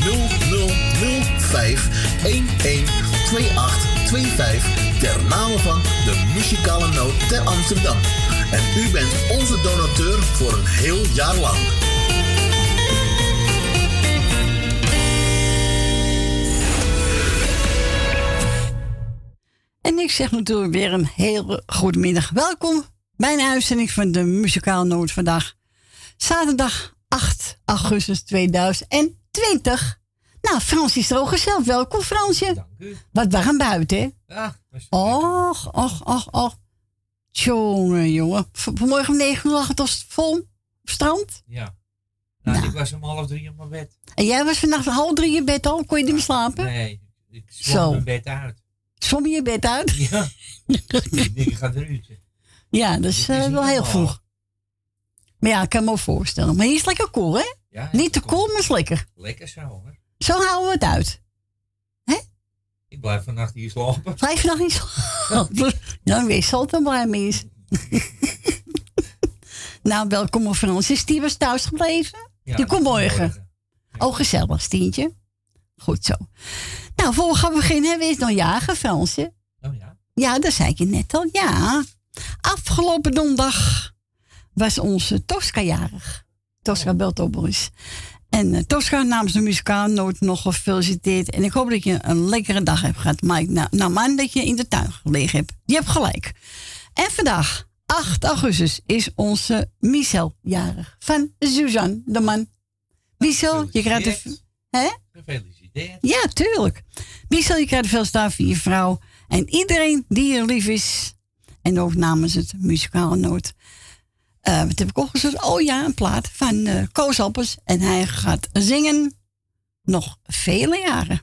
0005 112825 ter name van de muzikale noot ter Amsterdam. En u bent onze donateur voor een heel jaar lang. En ik zeg natuurlijk weer een heel goedemiddag. Welkom bij een uitzending van de Muzikaal Noot vandaag. Zaterdag 8 augustus 2020. Nou, Frans is er ook gezellig. Welkom, Fransje. Dank u. Wat we gaan buiten, hè? Ja, Och, och, och, och. Jongen, jongen. Vanmorgen om 9 uur lag het als vol op strand. Ja. Nou, ik was om half drie op mijn bed. En jij was vannacht half drie in bed al. Kon je niet meer slapen? Nee, ik zwom mijn bed uit. Zwom je je bed uit? Ja. ik denk, ik ga een uurtje. Ja, dat is, eh, wel heel vroeg. Maar ja, ik kan me wel voorstellen. Maar hier is lekker koel, hè? Ja, Niet te koel, maar is lekker. Lekker zo hoor. Zo houden we het uit. Ik blijf vannacht hier slapen. Blijf nog niet slapen? nou, wees altijd blij mee is. nou, welkom Frans. Is die was thuis gebleven? Ja, die komt morgen. Oh, gezellig, Stientje. Goed zo. Nou, voor we gaan beginnen, wees nog jagen, Fransje. Oh ja? Ja, dat zei ik je net al, ja. Afgelopen donderdag was onze Tosca jarig. Tosca belt op ons. En uh, Tosca namens de muzikaal nooit nog gefeliciteerd. En ik hoop dat je een lekkere dag hebt gehad. Maar ik, nou, nou man dat je in de tuin gelegen hebt. Je hebt gelijk. En vandaag, 8 augustus, is onze Michel jarig. Van Suzanne, de man. Michel, je krijgt de... Hè? Gefeliciteerd. Ja, tuurlijk. Michel, je krijgt veel staan voor je vrouw. En iedereen die je lief is. En ook namens het muzikale noot. Uh, wat heb ik opgezocht? Oh ja, een plaat van uh, Koos. En hij gaat zingen nog vele jaren.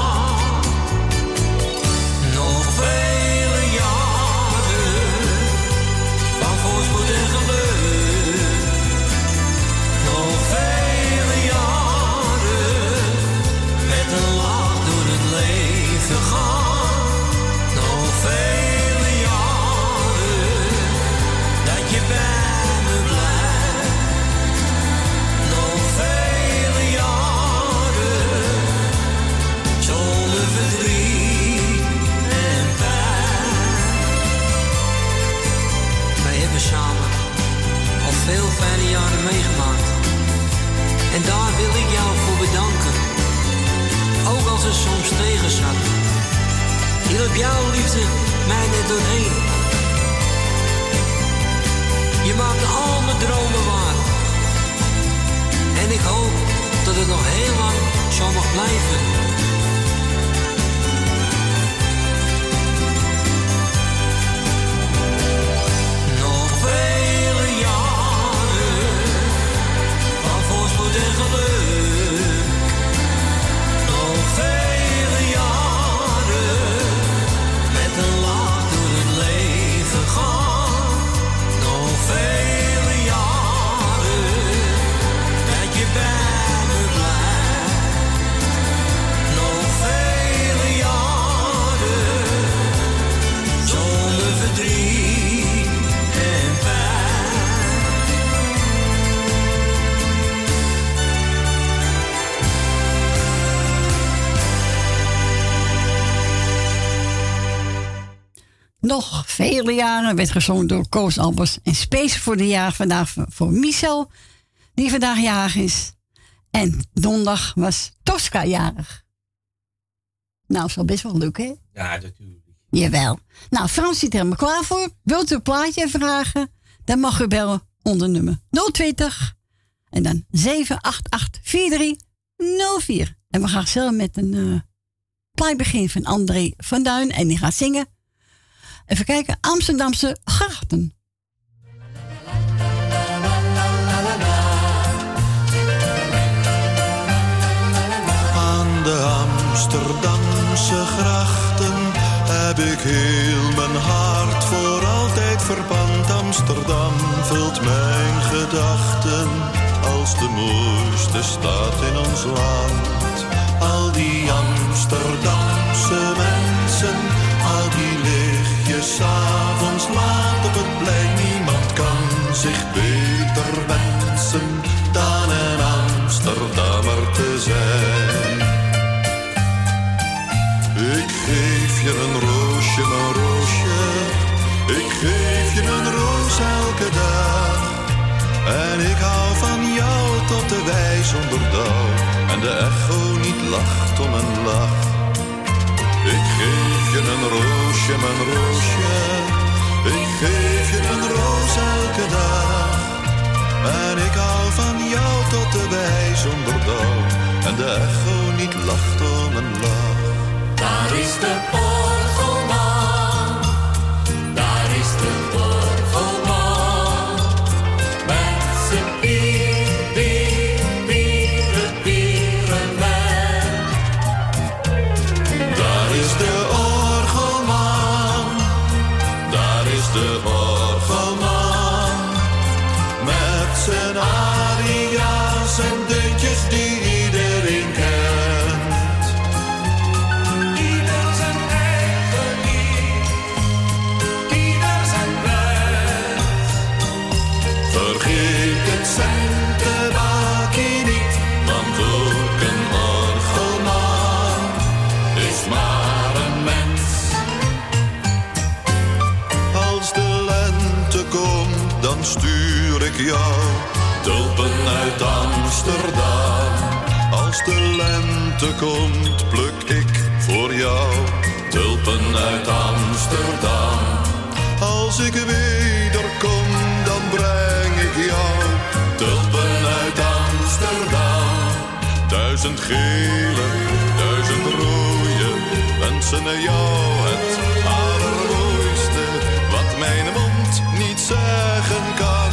fijne jaren meegemaakt. En daar wil ik jou voor bedanken. Ook als het soms tegen zat. Hielp jouw liefde mij net doorheen. Je maakt al mijn dromen waar. En ik hoop dat het nog heel lang zo mag blijven. Van voorspoed Nog vele jaren werd gezongen door Koos Albers. En speciaal voor de jaar vandaag voor- Michel, die vandaag jarig is. En donderdag was Tosca jarig. Nou, is wel best wel leuk, hè? Ja, natuurlijk. Jawel. Nou, Frans zit er helemaal klaar voor. Wilt u een plaatje vragen? Dan mag u bellen onder nummer 020 en dan 7884304. En we gaan zelf met een eh plaat beginnen van André van Duin. En die gaat zingen. Even kijken, Amsterdamse grachten. Aan de Amsterdamse grachten heb ik heel mijn hart voor altijd verpand. Amsterdam vult mijn gedachten als de mooiste stad in ons land. Al die Amsterdamse mensen, s'avonds laat op het plein. Niemand kan zich beter wensen dan een Amsterdammer te zijn. Ik geef je een roosje, een roosje. Ik geef je een roos elke dag. En ik hou van jou tot de wijs onderdauw. En de echo niet lacht om een lach. Ik geef je een roosje, mijn roosje. Ik geef je een roos elke dag. En ik hou van jou tot de bij zonder en de echo niet lacht om een lach. Daar is de orgelman, lente komt, pluk ik voor jou tulpen uit Amsterdam. Als ik wederkom, dan breng ik jou tulpen uit Amsterdam. Duizend gele, duizend rode, wensen jou het allermooiste. Wat mijn mond niet zeggen kan,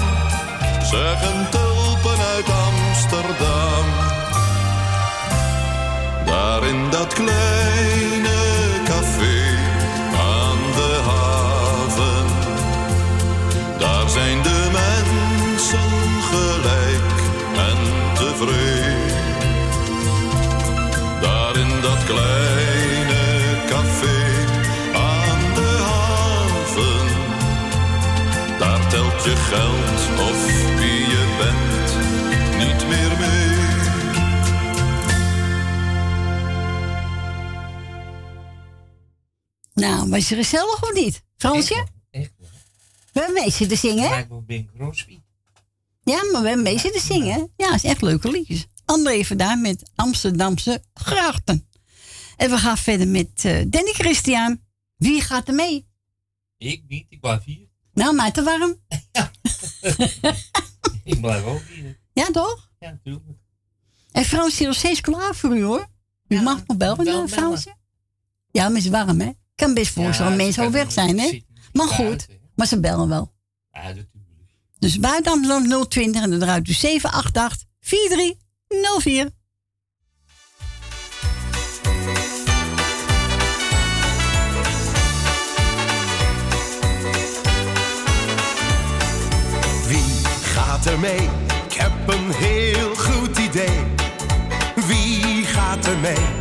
zeggen tulpen uit Amsterdam. Daar in dat kleine Nou, was je gezellig of niet? Fransje? Echt wel. We hebben mee zitten zingen, hè? Lijkt wel Bing Crosby. Ja, maar we hebben mee zitten zingen. Ja, is echt leuke liedjes. André vandaan met Amsterdamse grachten. En we gaan verder met eh, Danny Christian. Wie gaat er mee? Ik niet, ik blijf hier. Nou, mij te warm. Ik blijf ook hier. Ja, toch? Ja, natuurlijk. En Frans is nog steeds klaar voor u, hoor. U Ja, mag nog bellen, eh, Fransje. Ja, maar het is warm, hè? Ik kan best voorstellen dat mensen al weg zijn, hè? Maar goed, maar ze bellen wel. Ja, natuurlijk. Dus buiten Amsterdam 020 en dan eruit u 788 4304. Wie gaat er mee? Ik heb een heel goed idee. Wie gaat er mee?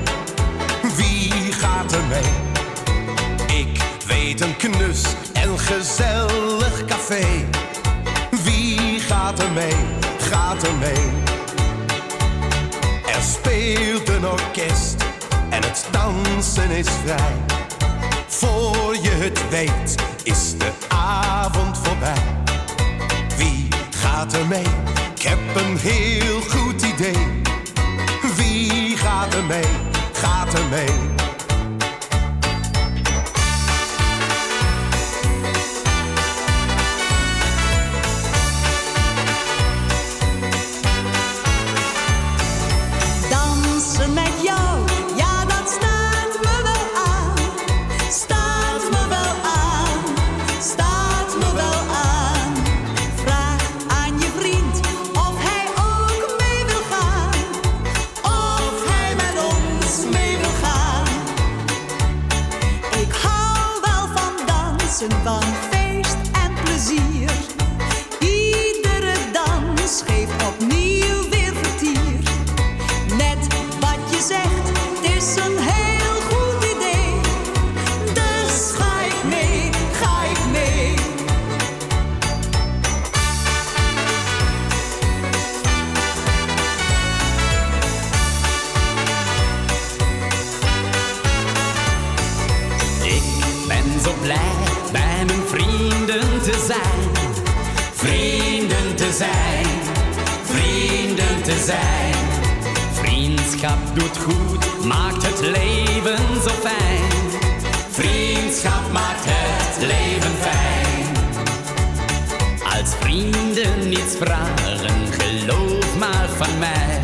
Gezellig café. Wie gaat er mee? Gaat er mee? Er speelt een orkest en het dansen is vrij. Voor je het weet is de avond voorbij. Wie gaat er mee? Ik heb een heel goed idee. Wie gaat er mee? Gaat er mee? Doet goed, maakt het leven zo fijn. Vriendschap maakt het leven fijn. Als vrienden niets vragen, geloof maar van mij.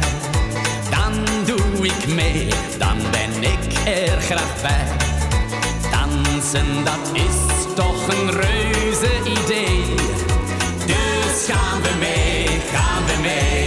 Dan doe ik mee, dan ben ik er graag bij. Dansen, dat is toch een reuze idee. Dus gaan we mee, gaan we mee.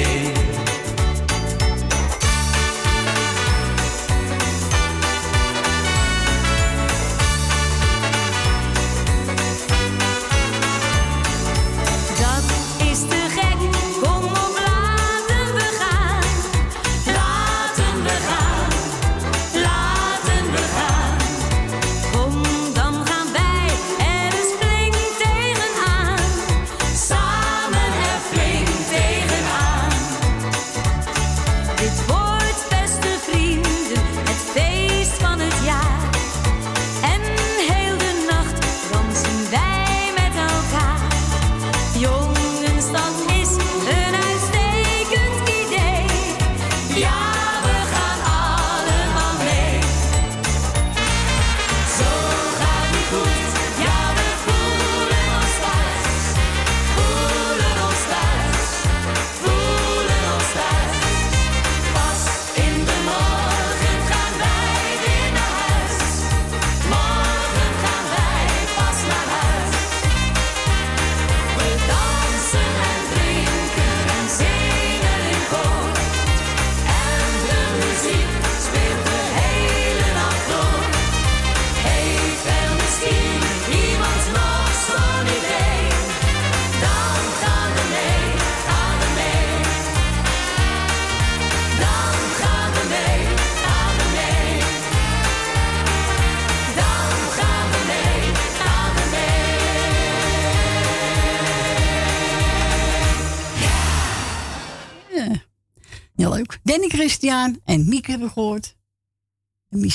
Hebben gehoord.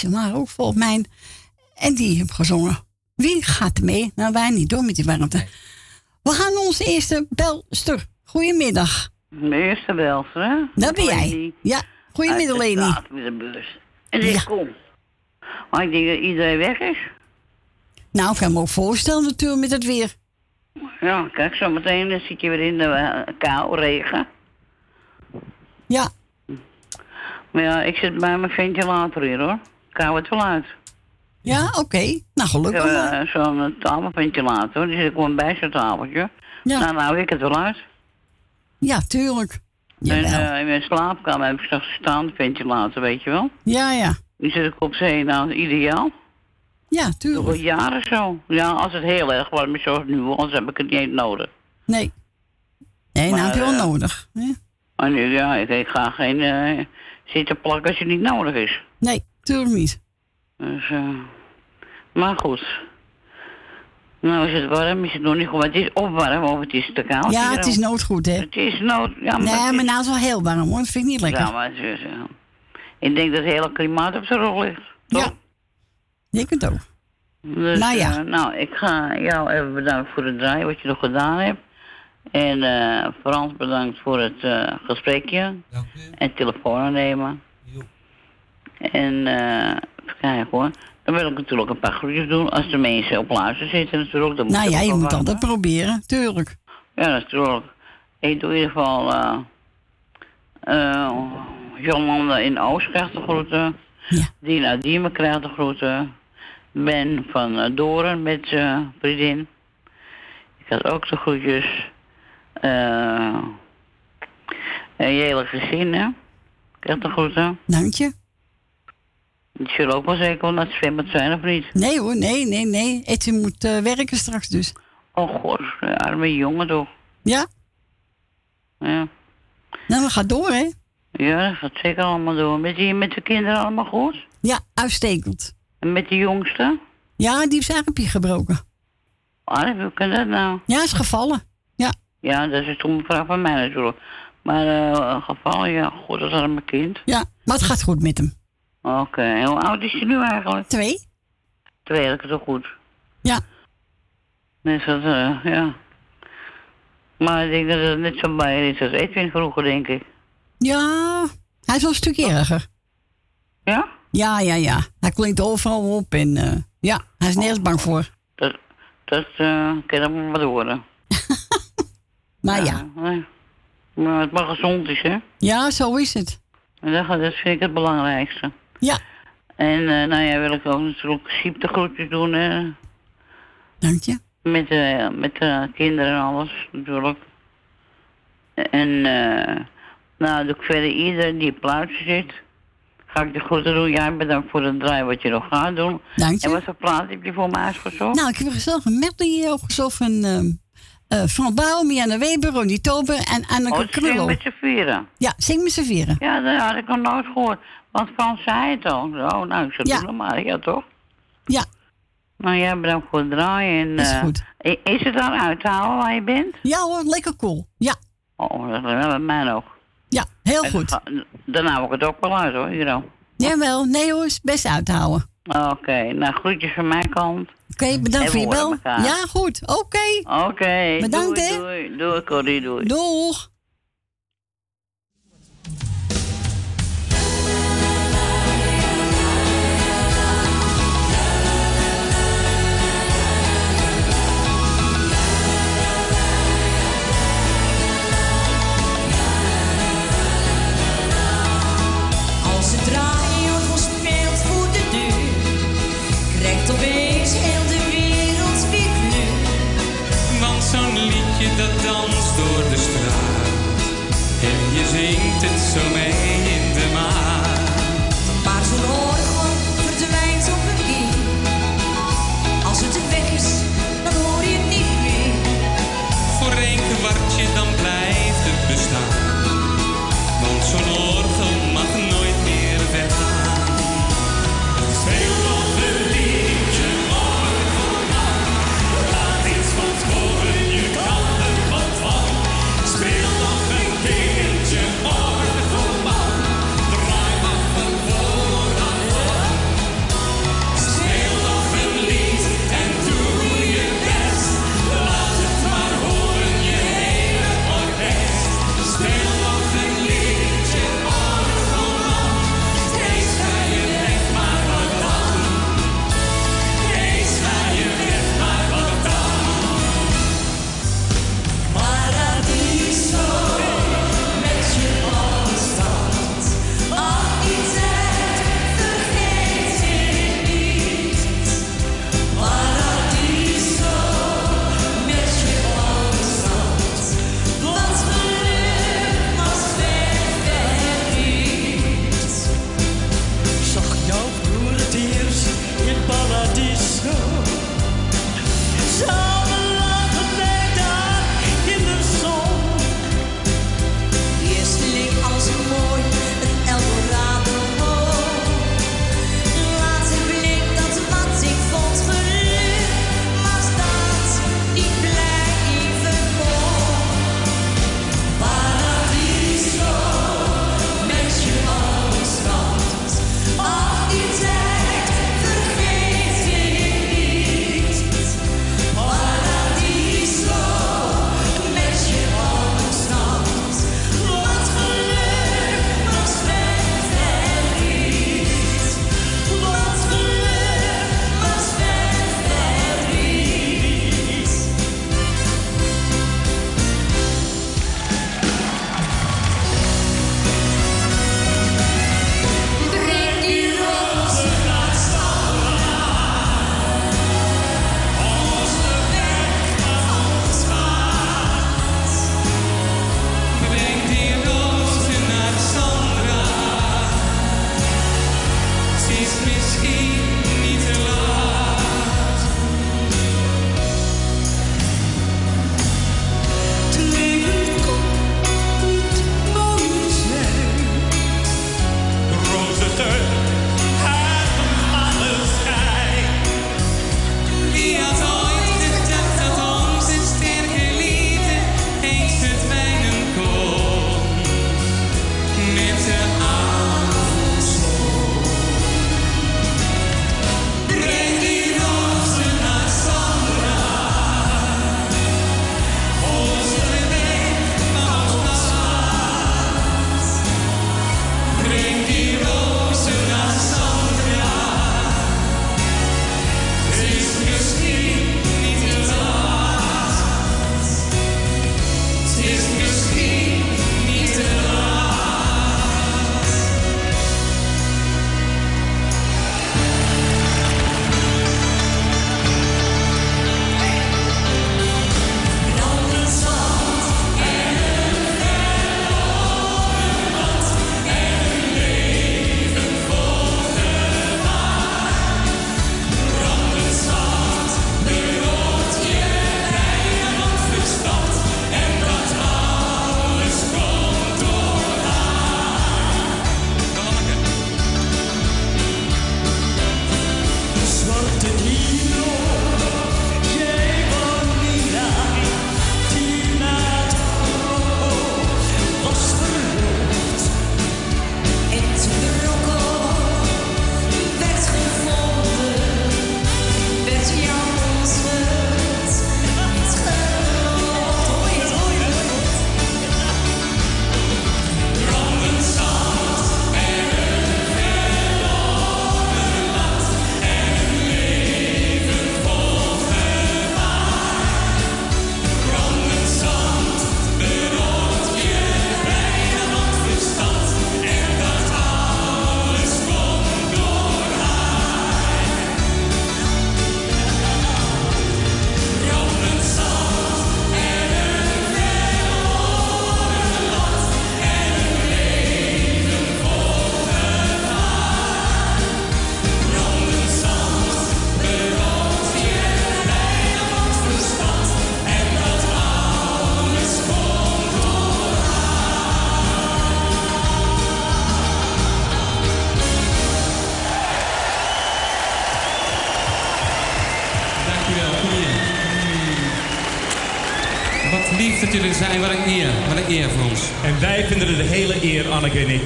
Maar ook volgens mij. En die hebben gezongen. Wie gaat er mee? Nou, wij niet door met die warmte. We gaan onze eerste belster. Goedemiddag. De eerste belster, hè? Dat ben jij. Ja, goedemiddag Leni. straat met de bus. En ik kom. Maar ik denk dat iedereen weg is. Nou, ik kan me ook voorstellen natuurlijk met het weer. Ja, kijk, zometeen dan zit je weer in de eh, kou, regen. Ja. Maar ja, ik zit bij mijn ventilator hier, hoor. Ik hou het wel uit. Ja, oké. Nou, gelukkig heb eh, zo'n tafelventilator, die zit gewoon bij zo'n tafeltje. Ja. Nou, nou hou ik het wel uit. Ja, tuurlijk. En eh, in mijn slaapkamer heb ik zo'n staande ventilator, weet je wel. Ja, ja. Die zit ik op zee, nou, ideaal. Ja, tuurlijk. jaren zo. Ja, als het heel erg warm is zoals nu, anders heb ik het niet nodig. Nee. Nee, nou Maar, heb je wel eh, nodig. hè? Maar nu, ja, ik, ik ga geen eh, zitten plakken als het niet nodig is. Nee, tuurlijk niet. Dus, eh, maar goed. Nou is het warm, is het nog niet goed. Maar het is opwarm of het is te koud. Ja, het is noodgoed, hè? Het is nood. Ja, maar nee, is- maar nou is wel heel warm, hoor. Dat vind ik niet lekker. Ja, maar het is, eh, ik denk dat het hele klimaat op zijn rol ligt. Ja. Ik het ook. Dus, Nou ja. eh, nou, ik ga jou even bedanken voor het draaien wat je nog gedaan hebt. En eh, Frans bedankt voor het eh, gesprekje. En telefoon nemen. En eh even kijken hoor. Dan wil ik natuurlijk een paar groetjes doen. Als de mensen op luister zitten natuurlijk. Dan moet Nou ja, je moet altijd proberen, tuurlijk. Ja, natuurlijk. Ik doe in ieder geval... eh eh Jolanda in Oost krijgt de groeten. Dina Diemen krijgt de groeten. Ben van Doren met zijn vriendin. Ik had ook de groetjes. Eh en je hele gezin, hè? Krijgt de groeten. Dank je. Die zullen ook wel zeker wel naar het zwembad zijn, of niet? Nee hoor, nee, nee, nee. Etje moet eh, werken straks dus. Oh god, arme jongen toch. Ja? Ja. Nou, we gaan door, hè? Ja, dat gaat zeker allemaal door. Met, die, met de kinderen allemaal goed? Ja, uitstekend. En met de jongste? Ja, die heeft zijn armpje gebroken. Ah, hoe kan dat nou? Ja, is gevallen. Ja. Dat is een stomme vraag van mij natuurlijk. Maar eh gevallen, ja, goed, dat is arme kind. Ja, maar het gaat goed met hem. Oké, hoe oud is hij nu eigenlijk? Twee. Twee, dat is toch goed? Ja. Dus dat, eh, ja. Maar ik denk dat het net zo bij is als Edwin vroeger, denk ik. Ja, hij is wel een stukje erger. Ja? Ja, ja, ja. Hij klinkt overal op en eh, ja, hij is nergens bang voor. Dat, dat eh kan ik maar wat horen. Maar ja. nee. Maar het mag gezond is, hè? Ja, zo is het. En dat, dat vind ik het belangrijkste. Ja. En eh, nou ja, wil ik ook natuurlijk ziektegroetjes doen, hè? Dank je. Met, eh met de kinderen en alles, natuurlijk. En eh nou, doe ik verder iedereen die op luister zit. Ga ik de groeten doen. Jij bedankt voor het draaien wat je nog gaat doen. Dank je. En wat voor plaat heb je voor mij uitgezocht? Nou, ik heb zelf een medley opgezocht van eh Van Baal, Mianne Weber, Ronnie Tober en Anneke Oh, Krullo. met z'n vieren. Ja, zing met z'n vieren. Ja, dat had ik nog nooit gehoord. Want Frans zei het al. Oh, nou, ik zou Ja. doen maar. Ja, toch? Ja. Nou ja, bedankt voor het draaien. En, Is eh, goed. Is het dan uit te halen waar je bent? Ja hoor, lekker cool. Ja, Oh, dat is wel met mij ook. ja, heel En goed. dan Dan hou ik het ook wel uit hoor, dan. Jawel, nee hoor, is best uit te houden. Oké, nou groetjes van mijn kant. Oké, bedankt voor je bel. Ja, goed. Oké. Oké. Bedankt, doei, hè. Doei, doei, Corrie, doei. Doeg.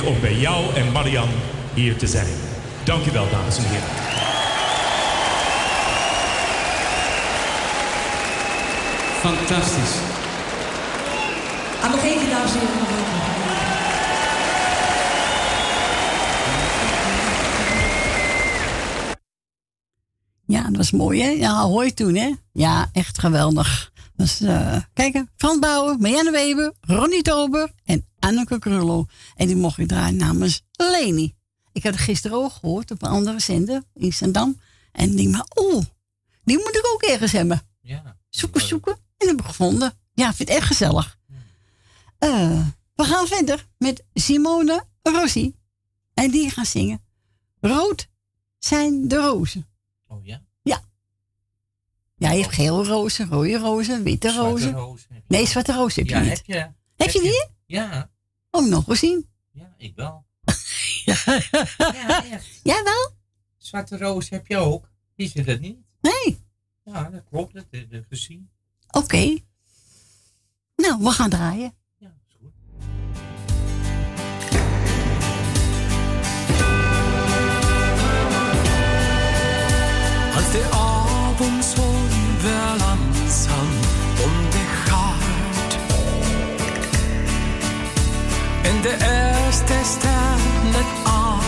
Om bij jou en Marian hier te zijn. Dankjewel, dames en heren. Fantastisch. Ah, nog één keer, dames en heren. Ja, dat was mooi, hè? Ja, hoor je toen, hè? Ja, echt geweldig. Dus, eh kijk, Frans Bauer, Marianne Weber, Ronnie Tober en Anneke Krullo. En die mocht ik draaien namens Leni. Ik had het gisteren ook gehoord op een andere zender in Zandam. En denk maar, oeh, die moet ik ook ergens hebben. Ja. Zoeken, zoeken. En heb ik gevonden. Ja, vind het echt gezellig. Eh, we gaan verder met Simone Rossi. En die gaat zingen. Rood zijn de rozen. Oh ja? Ja. Ja, je hebt gele rozen, rode rozen, witte Zwarte rozen. rozen Nee, zwarte rozen heb je Ja, niet. heb je. Heb, Heb je je. die? Ja. Oh, nog gezien. Ja, ik wel. ja. Ja, echt. Jij wel? Zwarte roos heb je ook. Die zit het niet. Nee. Ja, dat klopt. Dat heb ik gezien. Oké. Nou, we gaan draaien. Als de avondzon väl langsam om det And de eerste staat met al.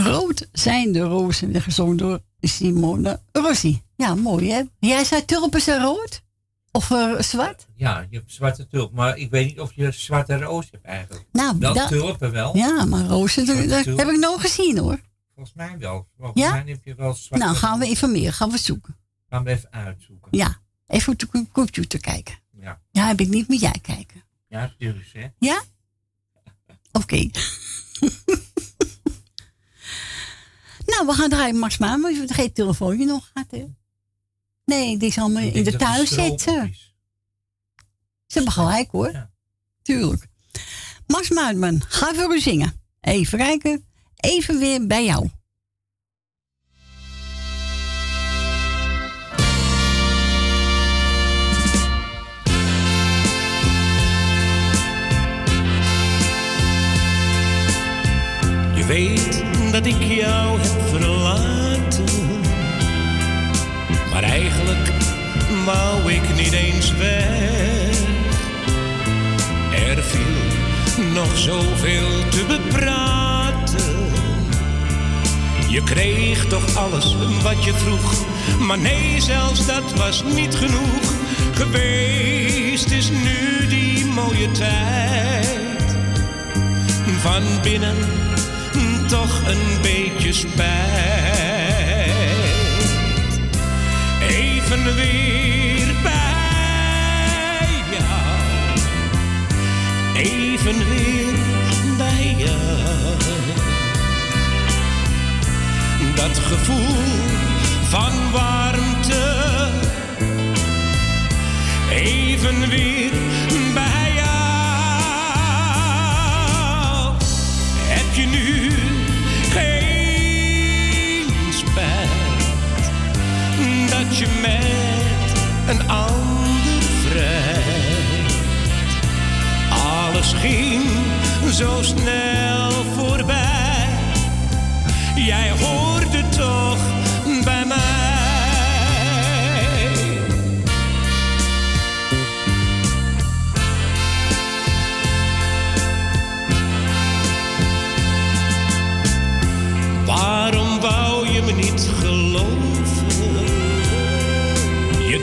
Rood zijn de rozen, gezongen door Simone Rossi. Ja, mooi hè? Jij zei tulpen zijn rood? Of eh, zwart? Ja, je hebt zwarte tulp. Maar ik weet niet of je zwarte roos hebt eigenlijk. Nou, wel dat- tulpen wel. Ja, maar rozen, dat, dat heb ik nog gezien hoor. Volgens mij wel. Volgens Ja? mij heb je wel zwarte Nou, gaan we informeren, gaan we zoeken. Gaan we even uitzoeken. Ja, even op de computer kijken. Ja, Ja, heb ik niet met jij kijken. ja dus hè. Ja? Oké. nou, we gaan draaien Max Maan. Maar je geen telefoontje nog gaat, hè? Nee, die is allemaal Ik in de stroop zitten. Ze hebben gelijk, hoor. Tuurlijk. Max Muidman, ga voor u zingen. Even kijken. Even weer bij jou. Je weet dat ik jou heb Maar eigenlijk wou ik niet eens weg. Er viel nog zoveel te bepraten. Je kreeg toch alles wat je vroeg. Maar nee, zelfs dat was niet genoeg. Geweest is nu die mooie tijd. Van binnen toch een beetje spijt. Even weer bij jou. Even weer bij jou. Dat gevoel van warmte. Even weer bij jou. Heb je nu je met een ander vrijt? Alles ging zo snel voorbij. Jij hoorde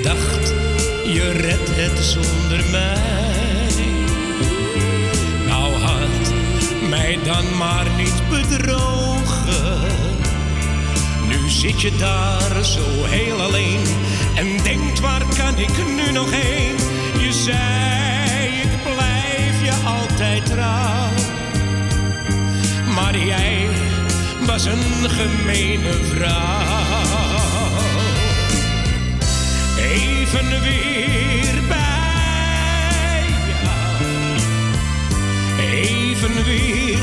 dacht, je redt het zonder mij. Nou had mij dan maar niet bedrogen. Nu zit je daar zo heel alleen en denkt, waar kan ik nu nog heen? Je zei, ik blijf je altijd trouw. Maar jij was een gemene vrouw. Even weer bij jou. Even weer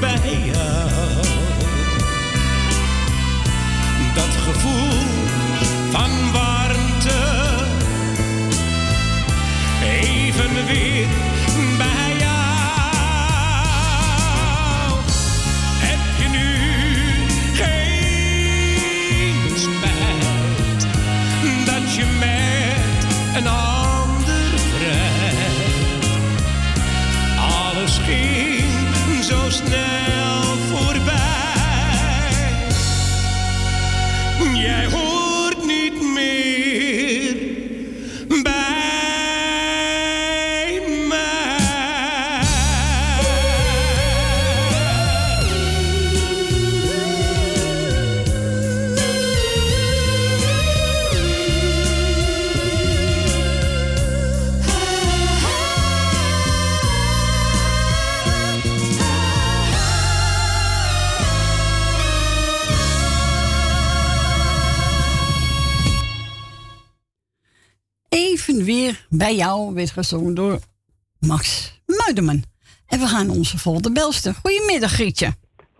bij jou. Dat gevoel van warmte. Even weer bij jou. Bij jou werd gezongen door Max Muiderman. En we gaan onze volgende belster. Goedemiddag, Grietje.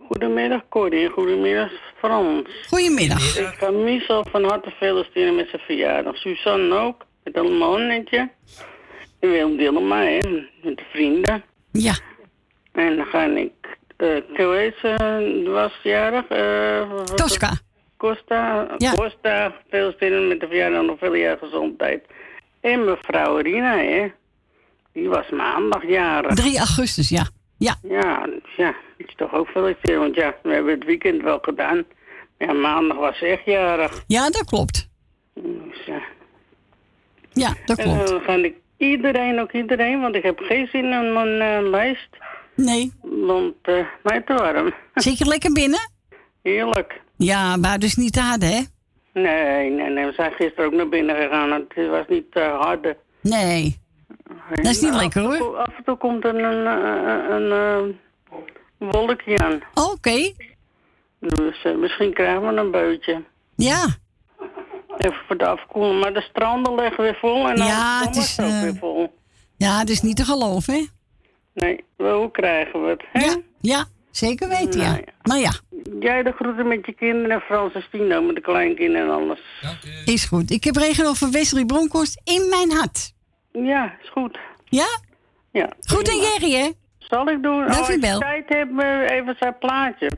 Goedemiddag Corrie, goedemiddag Frans. Goedemiddag. Ik ga Michel van harte feliciteren met zijn verjaardag. Suzanne ook, met een mannetje. En Willem Dilma, hè, met de vrienden. Ja. En dan ga ik, Kees eh, was jarig. het? Tosca. Costa, Ja. Costa, feliciteren met de verjaardag, nog veel jaar gezondheid. En mevrouw Rina, hè. Die was maandag jarig. 3 augustus, ja. Ja. Ja, ja. Het is toch ook feliciteren, want ja, we hebben het weekend wel gedaan. Ja, maandag was ze echt jarig. Ja, dat klopt. Dus, ja. Ja, dat En klopt. dan ga ik iedereen, ook iedereen, want ik heb geen zin in mijn eh, lijst. Nee. Want eh mij te warm. Zit je lekker binnen? Heerlijk. Ja, maar dus niet te hard, hè? Nee, nee, nee. We zijn gisteren ook naar binnen gegaan. Het was niet te harde. Nee. Dat is niet lekker, hoor. Af en toe komt er een, een, een, een, eh, wolkje aan. Oké. Dus eh, misschien krijgen we een beutje. Ja. Even voor de afkoeling. Maar de stranden liggen weer vol en Ja, Amsterdam het is, ook eh, weer vol. Ja, het is niet te geloven, hè? Nee, wel, hoe krijgen we het? Hè? Ja, ja, zeker weten, ja. Nou Maar ja, Jij de groeten met je kinderen en Frans en Stino met de kleinkinderen en alles. is goed. Ik heb regen over Wesley Bronkhorst in mijn hart. Ja, is goed. Ja? Ja. Goed en Jerry, hè? Zal ik doen? Dank als u je tijd hebt, eh, even zijn plaatje.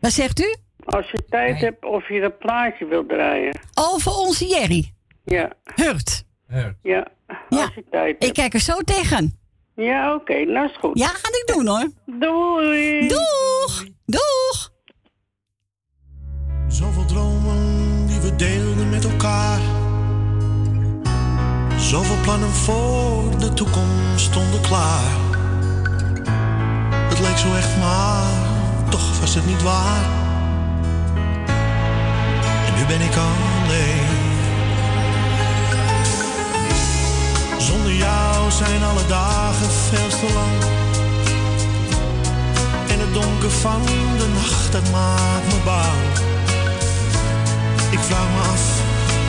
Wat zegt u? Als je tijd hebt of je dat plaatje wilt draaien. Over onze Jerry. Ja. Hurt. Ja, Ja. als je tijd Ik kijk er zo tegen. Ja, oké, nou is goed. Ja, ga ik doen, hoor. Doei. Doeg. Doeg. Zoveel dromen die we deelden met elkaar. Zoveel plannen voor de toekomst stonden klaar. Het leek zo echt maar, toch was het niet waar. En nu ben ik alleen. Zonder jou zijn alle dagen veel te lang. En het donker van de nacht, dat maakt me bang. Ik vraag me af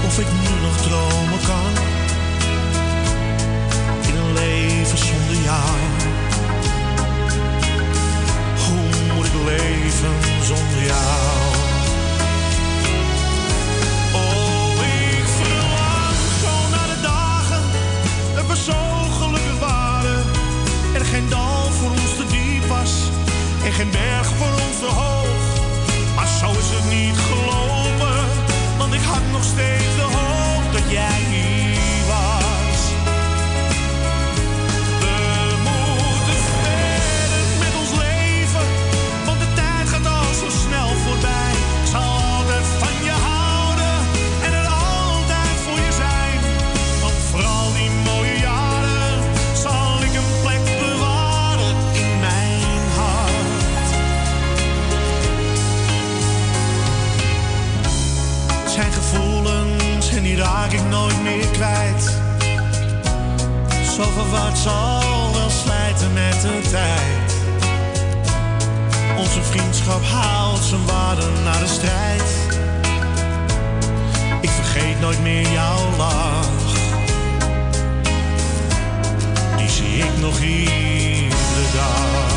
of ik nu nog dromen kan. In een leven zonder jou. Hoe moet ik leven zonder jou? Berg voor kwijt. Zoveel wat zal wel slijten met de tijd. Onze vriendschap haalt zijn waarde naar de strijd. Ik vergeet nooit meer jouw lach. Die zie ik nog iedere dag.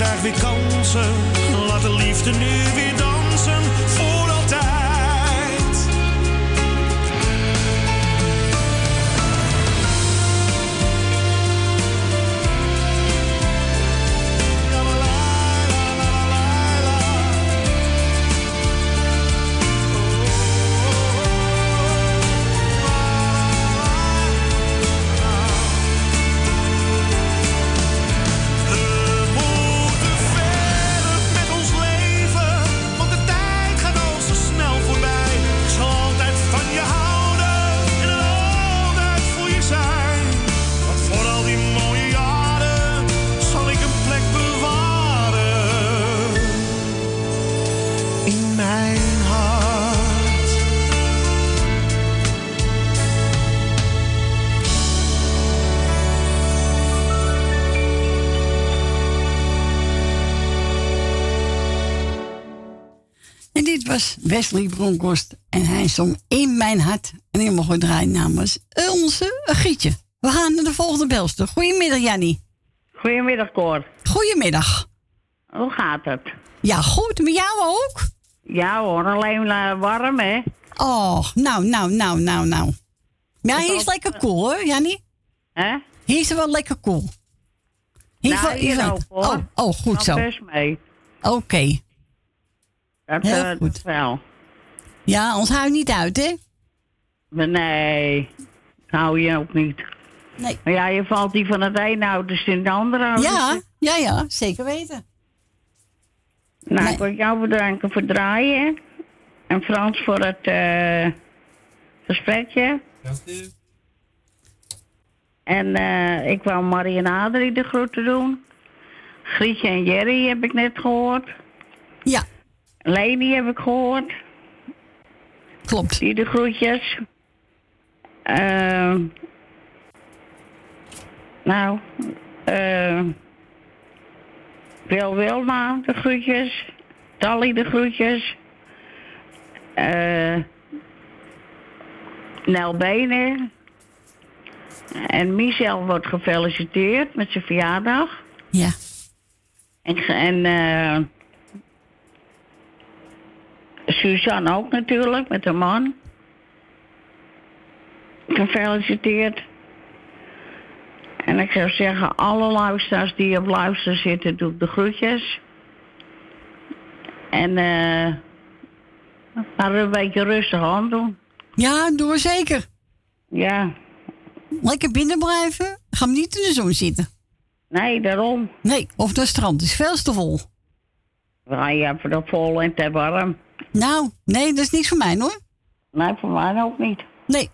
Krijgt weer kansen. Laat de liefde nu weer dansen Wesley Bronkhorst. En hij zong In Mijn Hart. En ik mogen draaien namens onze Gietje. We gaan naar de volgende belster. Goedemiddag, Jannie. Goedemiddag, Cor. Goedemiddag. Hoe gaat het? Ja, goed. Met jou ook? Ja hoor, alleen eh, warm, hè? Oh, nou, nou, nou, nou, nou. Ja, hier is lekker cool, hoor, Jannie. Hè? Hier is wel lekker cool. Hier Nou, hier ook, hoor. Oh, oh, goed zo. mee. Dat, Heel goed. dat wel. Ja, ons houdt niet uit, hè? Maar nee, hou je ook niet. Nee. Maar ja, je valt die van het ene ouders in de andere ouders. Ja, ja, ja, zeker weten. Nou, ik wil jou bedanken voor het draaien. En Frans voor het eh, gesprekje. Dank u. En eh, ik wou Marie en Adrie de groeten doen. Grietje en Jerry heb ik net gehoord. Ja. Leni heb ik gehoord. Klopt. Die de groetjes. Eh, nou, eh Wil Wilma de groetjes. Tally de groetjes. Eh Nel Benen. En Michel wordt gefeliciteerd met zijn verjaardag. Ja. En, en eh, Suzanne ook natuurlijk, met haar man. Gefeliciteerd. En ik zou zeggen, alle luisteraars die op luister zitten, doe ik de groetjes. En eh laten we een beetje rustig aan doen. Ja, doen we zeker. Ja. Lekker binnen blijven. Gaan we niet in de zon zitten. Nee, daarom. Nee, of het strand is veel te vol. Ja, je hebt er vol en te warm. Nou, nee, dat is niks voor mij hoor. Nee, voor mij ook niet. Nee.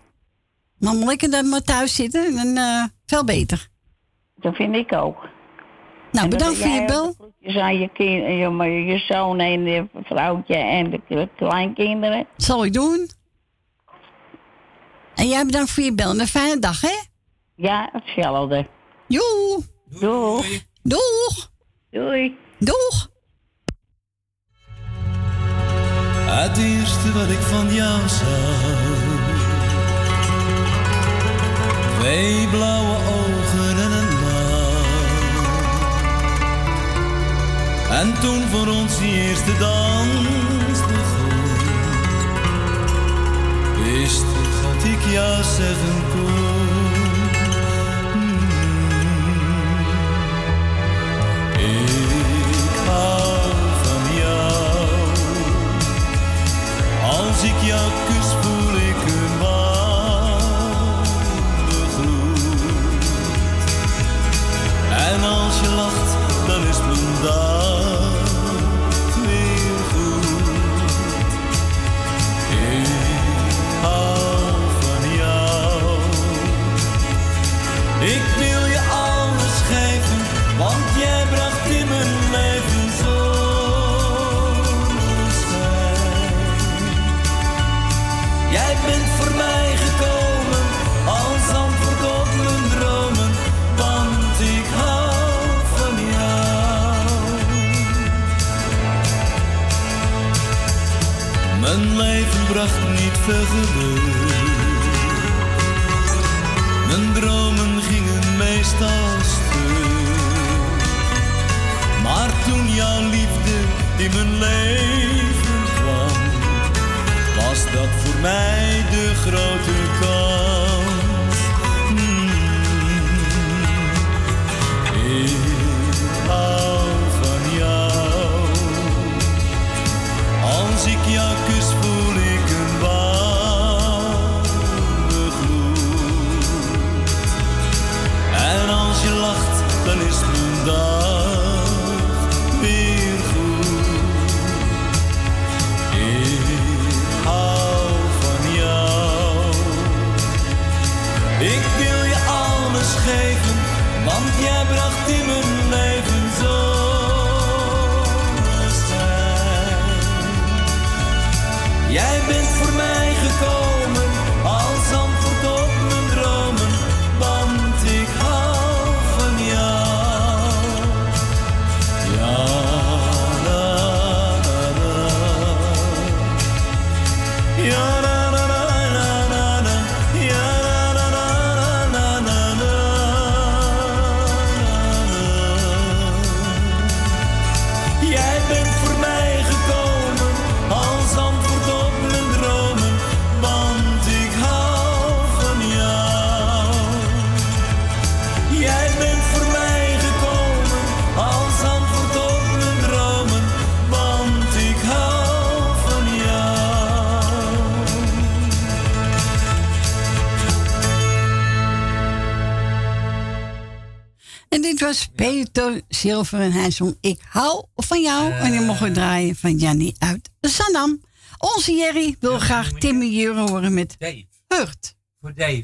Maar maar lekker dan maar thuis zitten, dan eh, veel beter. Dat vind ik ook. Nou, En dan bedankt voor je bel. de groetjes aan je, kind, je, je zoon en je vrouwtje en de kleinkinderen. Zal ik doen. En jij bedankt voor je bel. En een fijne dag, hè? Ja, hetzelfde. Joe. Doeg. Doeg. Doei. Doeg. Het eerste wat ik van jou zag. Twee blauwe ogen en een maan. En toen voor ons die eerste dans begon. Wist ik dat ik jou zeggen kon. Ik hou Als ik jou kus voel ik een warme gloed. En als je lacht dan is mijn dag Mijn dromen gingen meestal stuk. Maar toen jouw liefde in mijn leven kwam, was dat voor mij de grote kans. Peter Silver en hij zong Ik hou van jou. en die mogen we draaien van Jannie uit Zandam. Onze Jerry wil graag Timmy Jure horen met Dave. Hurt. Voor Dave.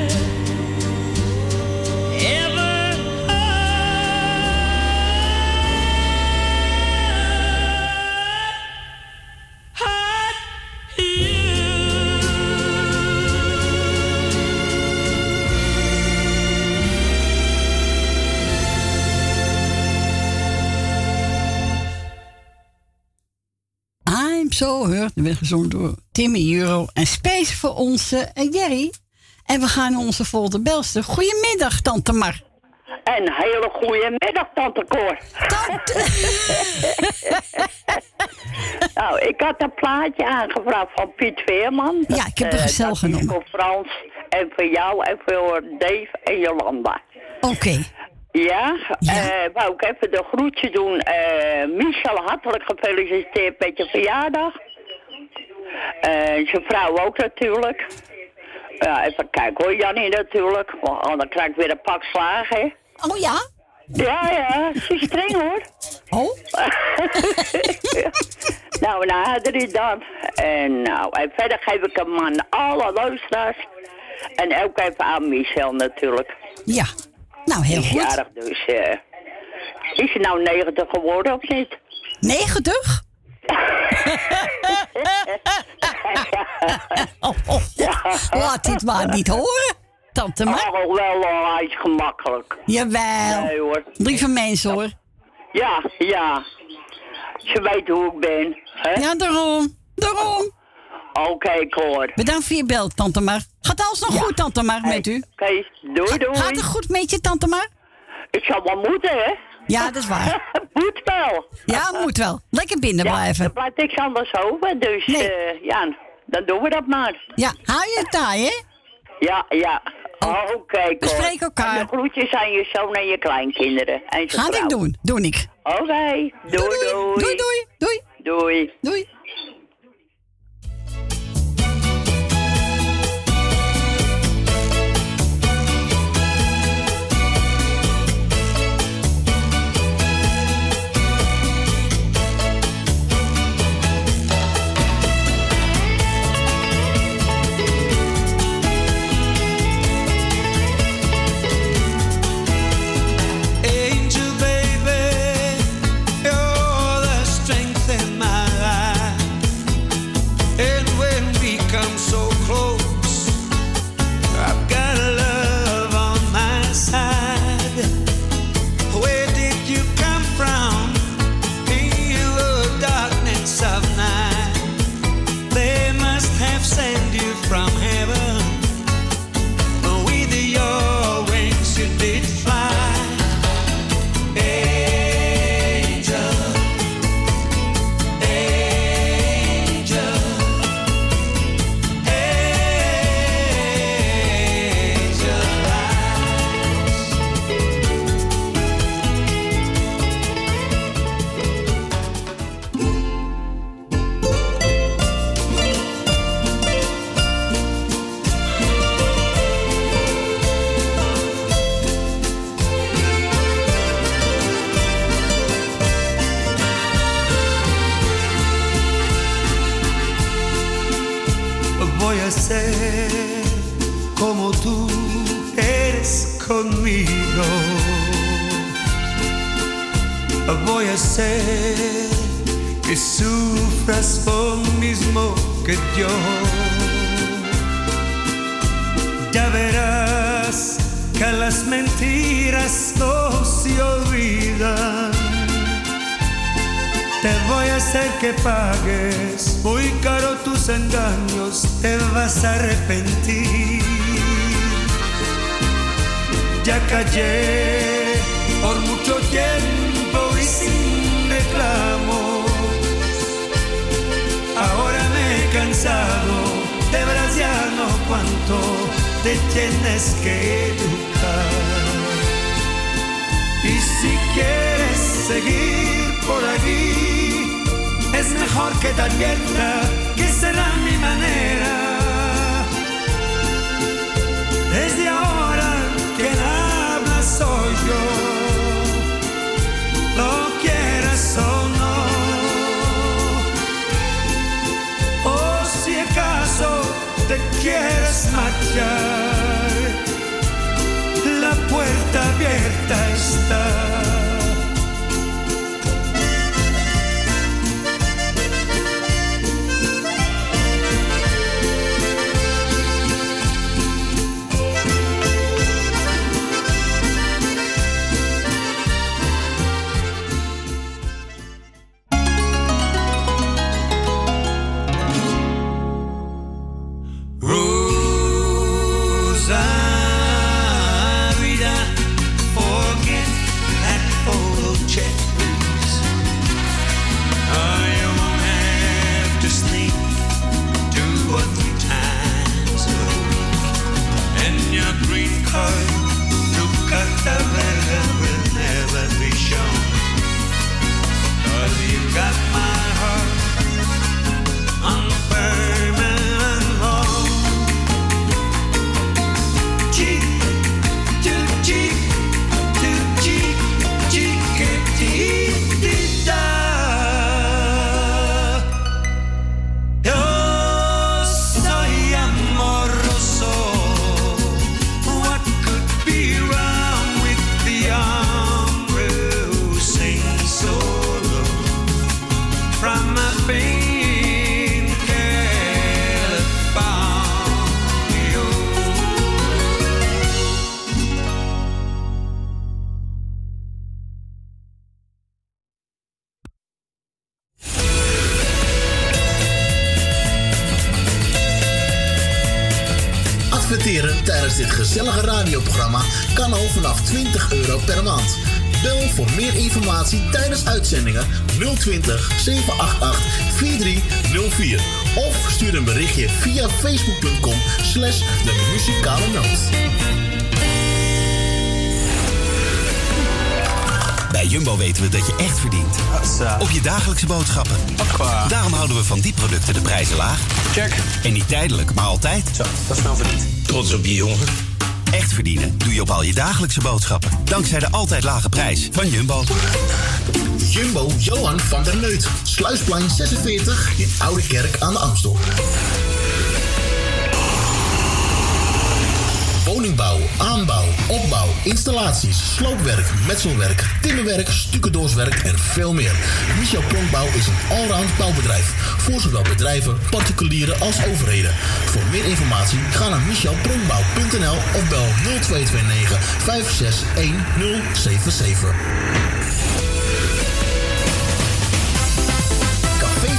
So Hurt. Dat werd gezongen door Timmy Euro. En space voor onze eh, Jerry. En we gaan onze volgende belster. Goedemiddag, Tante Mar. Een hele goede middag, Tante Cor. nou, ik had een plaatje aangevraagd van Piet Veerman. Ja, ik heb er Eh, gezellig dat is genomen. Voor Frans en voor jou en voor Dave en Jolanda. Oké. Ja, eh wou ik even de groetje doen. Eh Michel, hartelijk gefeliciteerd met je verjaardag. Eh zijn vrouw ook natuurlijk. Ja, even kijken hoor, Jannie natuurlijk. Want dan krijg ik weer een pak slagen, hè. Oh ja? Ja, ja, ze is streng hoor. Oh? nou, nou, Adrie dan. En nou, en verder geef ik hem aan alle luisteraars. En ook even aan Michel natuurlijk. Ja, nou heel goed. jarig, dus eh is hij nou 90 geworden of niet? 90? Laat dit maar niet horen, Tante Mar. Oh, wel, oh, hij is gemakkelijk. Jawel. Nee hoor. Lieve mensen hoor. Ja, ja. Ze weet hoe ik ben. Hè? Ja, daarom. Daarom. Oké, Cor. Bedankt voor je bel, Tante Mar. Gaat alles nog goed, Tante Mar, met u? Oké, doei doei. Gaat het goed met je, Tante Mar? Ik zal wel moeten, hè? Ja, dat is waar. moet wel. Ja, moet wel. Lekker binnen Ja, blijven. er blijft niks anders over, dus eh, ja, dan doen we dat maar. Ja, hou je taai, hè? Ja, ja. Oké, Cor. We spreken elkaar. En de groetjes aan je zoon en je kleinkinderen. En Ga ik doen. Doe ik. Oké, doei, doei. Doei, doei. Doei. Doei. Doei. 020 788 4304 of stuur een berichtje via facebook.com slash de muzikale noot. Bij Jumbo weten we dat je echt verdient. Op je dagelijkse boodschappen. Daarom houden we van die producten de prijzen laag. Check. En niet tijdelijk, maar altijd. Zo, dat is wel verdiend. Trots op je jongen. Echt verdienen doe je op al je dagelijkse boodschappen. Dankzij de altijd lage prijs van Jumbo. Jumbo Johan van der Neut. Sluisplein 46 in Oude Kerk aan de Amstel. Woningbouw, aanbouw, opbouw, installaties, sloopwerk, metselwerk, timmerwerk, stucadoorswerk en veel meer. Michel Pronkbouw is een allround bouwbedrijf. Voor zowel bedrijven, particulieren als overheden. Voor meer informatie ga naar michelpronkbouw.nl of bel 0229 561077. Café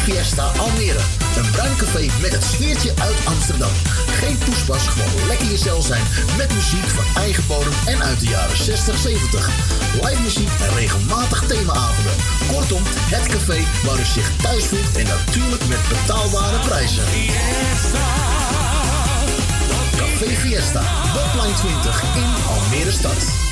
Fiesta Almere. Een bruin café met het sfeertje uit Amsterdam. Geen poespas, gewoon lekker jezelf zijn met muziek van eigen bodem en uit de jaren 60, 70. Live muziek en regelmatig themaavonden. Kortom, het café waar u zich thuis voelt en natuurlijk met betaalbare prijzen. Café Fiesta, Botline 20 in Almere Stad.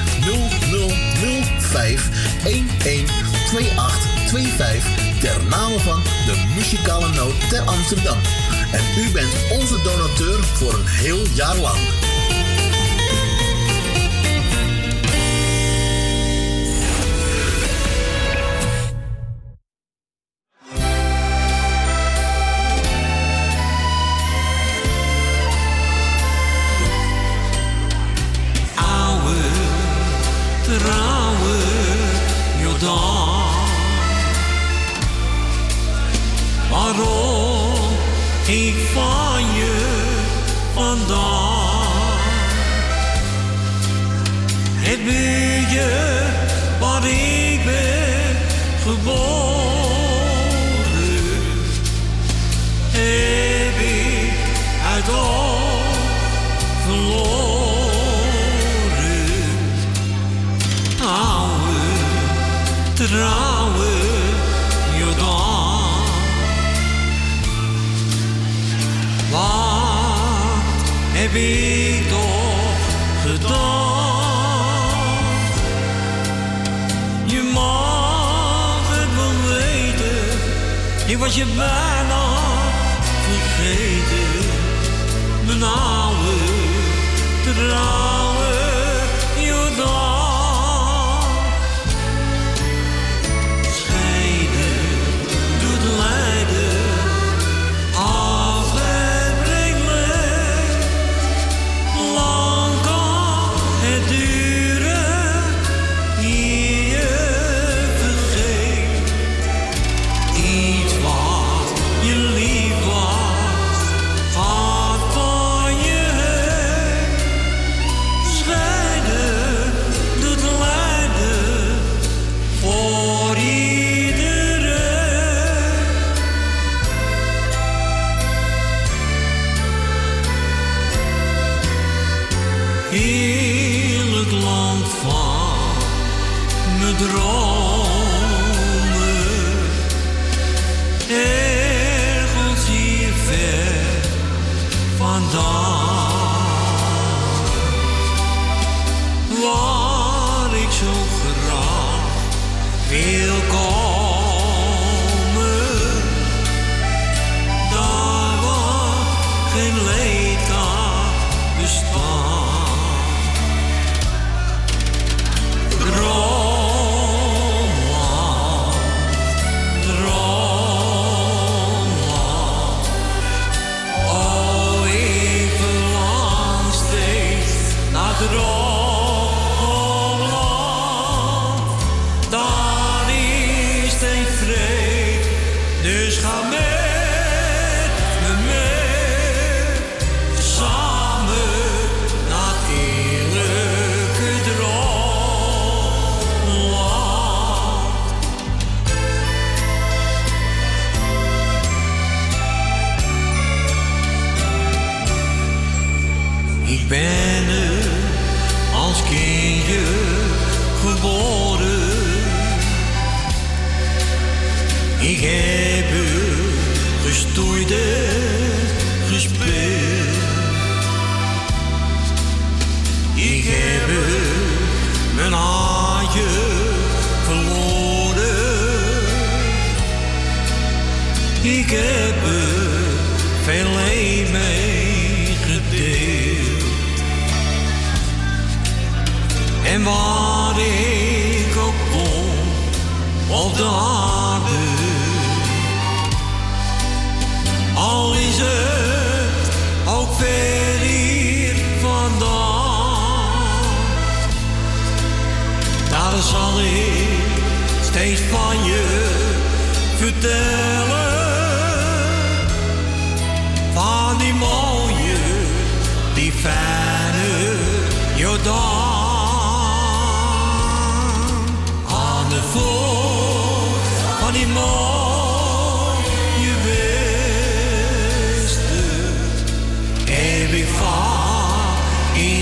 0005 112825 ter name van de muzikale noot ter Amsterdam. En u bent onze donateur voor een heel jaar lang.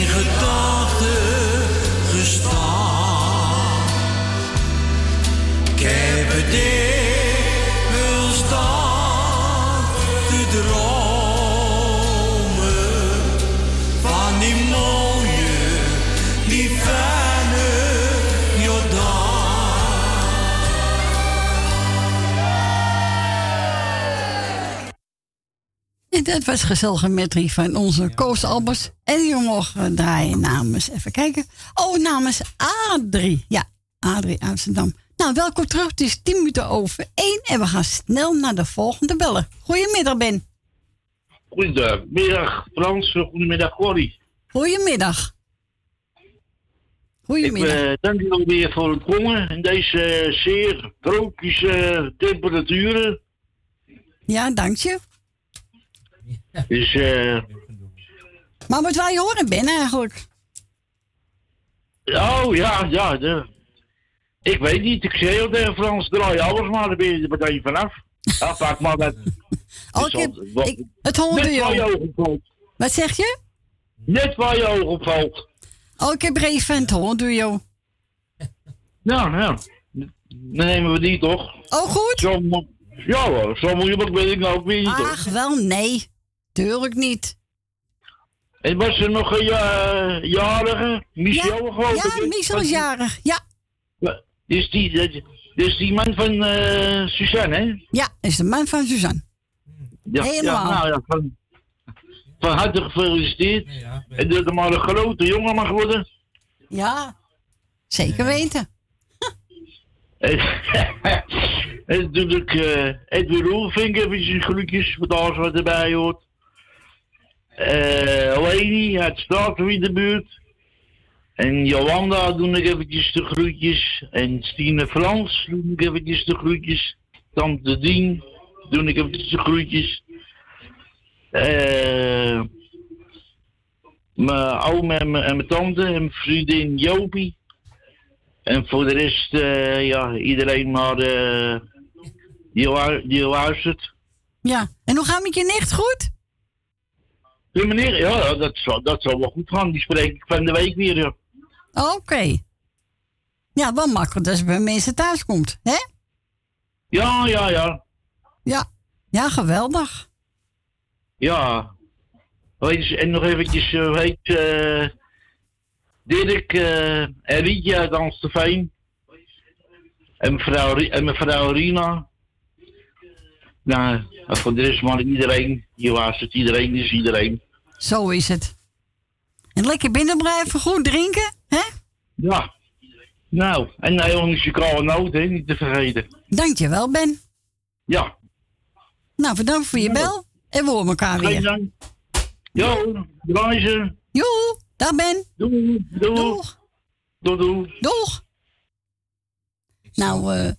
Gedachten gestaan. Ik heb het dat was gezellige metrie van onze Koos Albers. En die mogen draaien namens, even kijken. Oh, namens Adrie. Ja, Adrie Amsterdam. Nou, welkom terug. Het is 10 minuten over 1 en we gaan snel naar de volgende bellen. Goedemiddag, Ben. Goedemiddag Frans, goedemiddag Corrie. Goedemiddag. Goedemiddag. Ik eh, dank jullie weer voor het komen in deze eh, zeer tropische temperaturen. Ja, dank je. Dus eh, Maar wat wil je horen, Ben, eigenlijk? oh ja, ja. De, ik weet niet, ik zei al tegen Frans, draai alles maar, dan ben je er meteen vanaf. Ja, vaak maar dat. Oh, ik heb, ik, het hoorde Net waar je je. oog op valt. Wat zeg je? Net waar je oog op valt. Oh, ik heb er even het hoorde je. Nou, nou. Dan nemen we die toch? Oh, goed. Zo, ja hoor, zo moeilijk weet ik nou ook weer niet. hoor. Ach, wel nee. Tuurlijk niet. En was er nog een ja, jarige? Michel geloof ik? Ja, hè? Michel is jarig. Ja, Ja, Dus die, dat- dus die man van eh Suzanne, hè? ja, is de man van Suzanne. Ja, Helemaal. Ja, nou ja, van, van harte gefeliciteerd. en dat er maar een grote jongen mag worden. Ja, zeker weten. En, natuurlijk eh Edwin Roelvink eventjes groetjes, wat alles wat erbij hoort. Eh Leni uit Straathof in de buurt. En Jolanda doe ik eventjes de groetjes. En Stine Frans doe ik eventjes de groetjes. Tante Dien doe ik eventjes de groetjes. Eh mijn oom en mijn, tante en mijn vriendin Jopie. En voor de rest, eh, ja, iedereen maar die, lu- die luistert. Ja, en hoe gaat het met je nicht goed? Ja, meneer, ja, dat zal, dat zal wel goed gaan. Die spreek ik van de week weer. Ja, Oké. Ja, wel makkelijk als je bij mensen thuis komt, hè? ja, ja. Ja, Ja, ja geweldig. ja. Weet en nog eventjes, eh, weet eh Dirk eh, en Rietje uit Amstelveen. En mevrouw, en mevrouw Rina. Nou, voor de rest maar iedereen. Je luistert iedereen, is iedereen. Zo is het. En lekker binnen blijven, goed drinken, hè? Ja. Nou, en een hele muzikale noot, hè, niet te vergeten. Dankjewel, Ben. Ja. Nou, bedankt voor je bel. En we horen elkaar Geen weer. dank. Jo, reizen. Joe, dag Ben. Doei. Doei. Doeg. Doei. Doeg. Nou, eh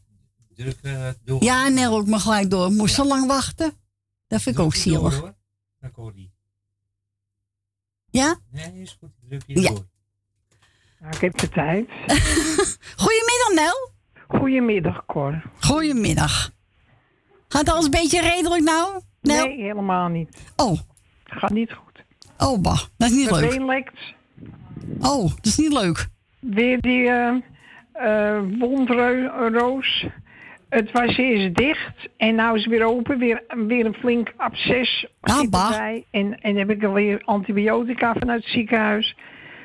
Druk eh, door. ja, nee, ook maar gelijk door. Moest zo lang wachten. Dat vind ik ook zielig. hoor. Dan Corrie. Ja? Nee, is goed. Ik Druk je Ja. door. Nou, ik heb de tijd. Goedemiddag, Nel. Goedemiddag, Cor. Goedemiddag. Gaat alles een beetje redelijk nou? Nel? Nee, helemaal niet. Oh. Gaat niet goed. Oh, bah. Dat is niet Mijn leuk. been lekt. Oh, dat is niet leuk. Weer die eh eh wondroos. Het was eerst dicht en nou is het weer open. Weer, weer een flink absces Ah, zit erbij. En, en heb ik alweer antibiotica vanuit het ziekenhuis.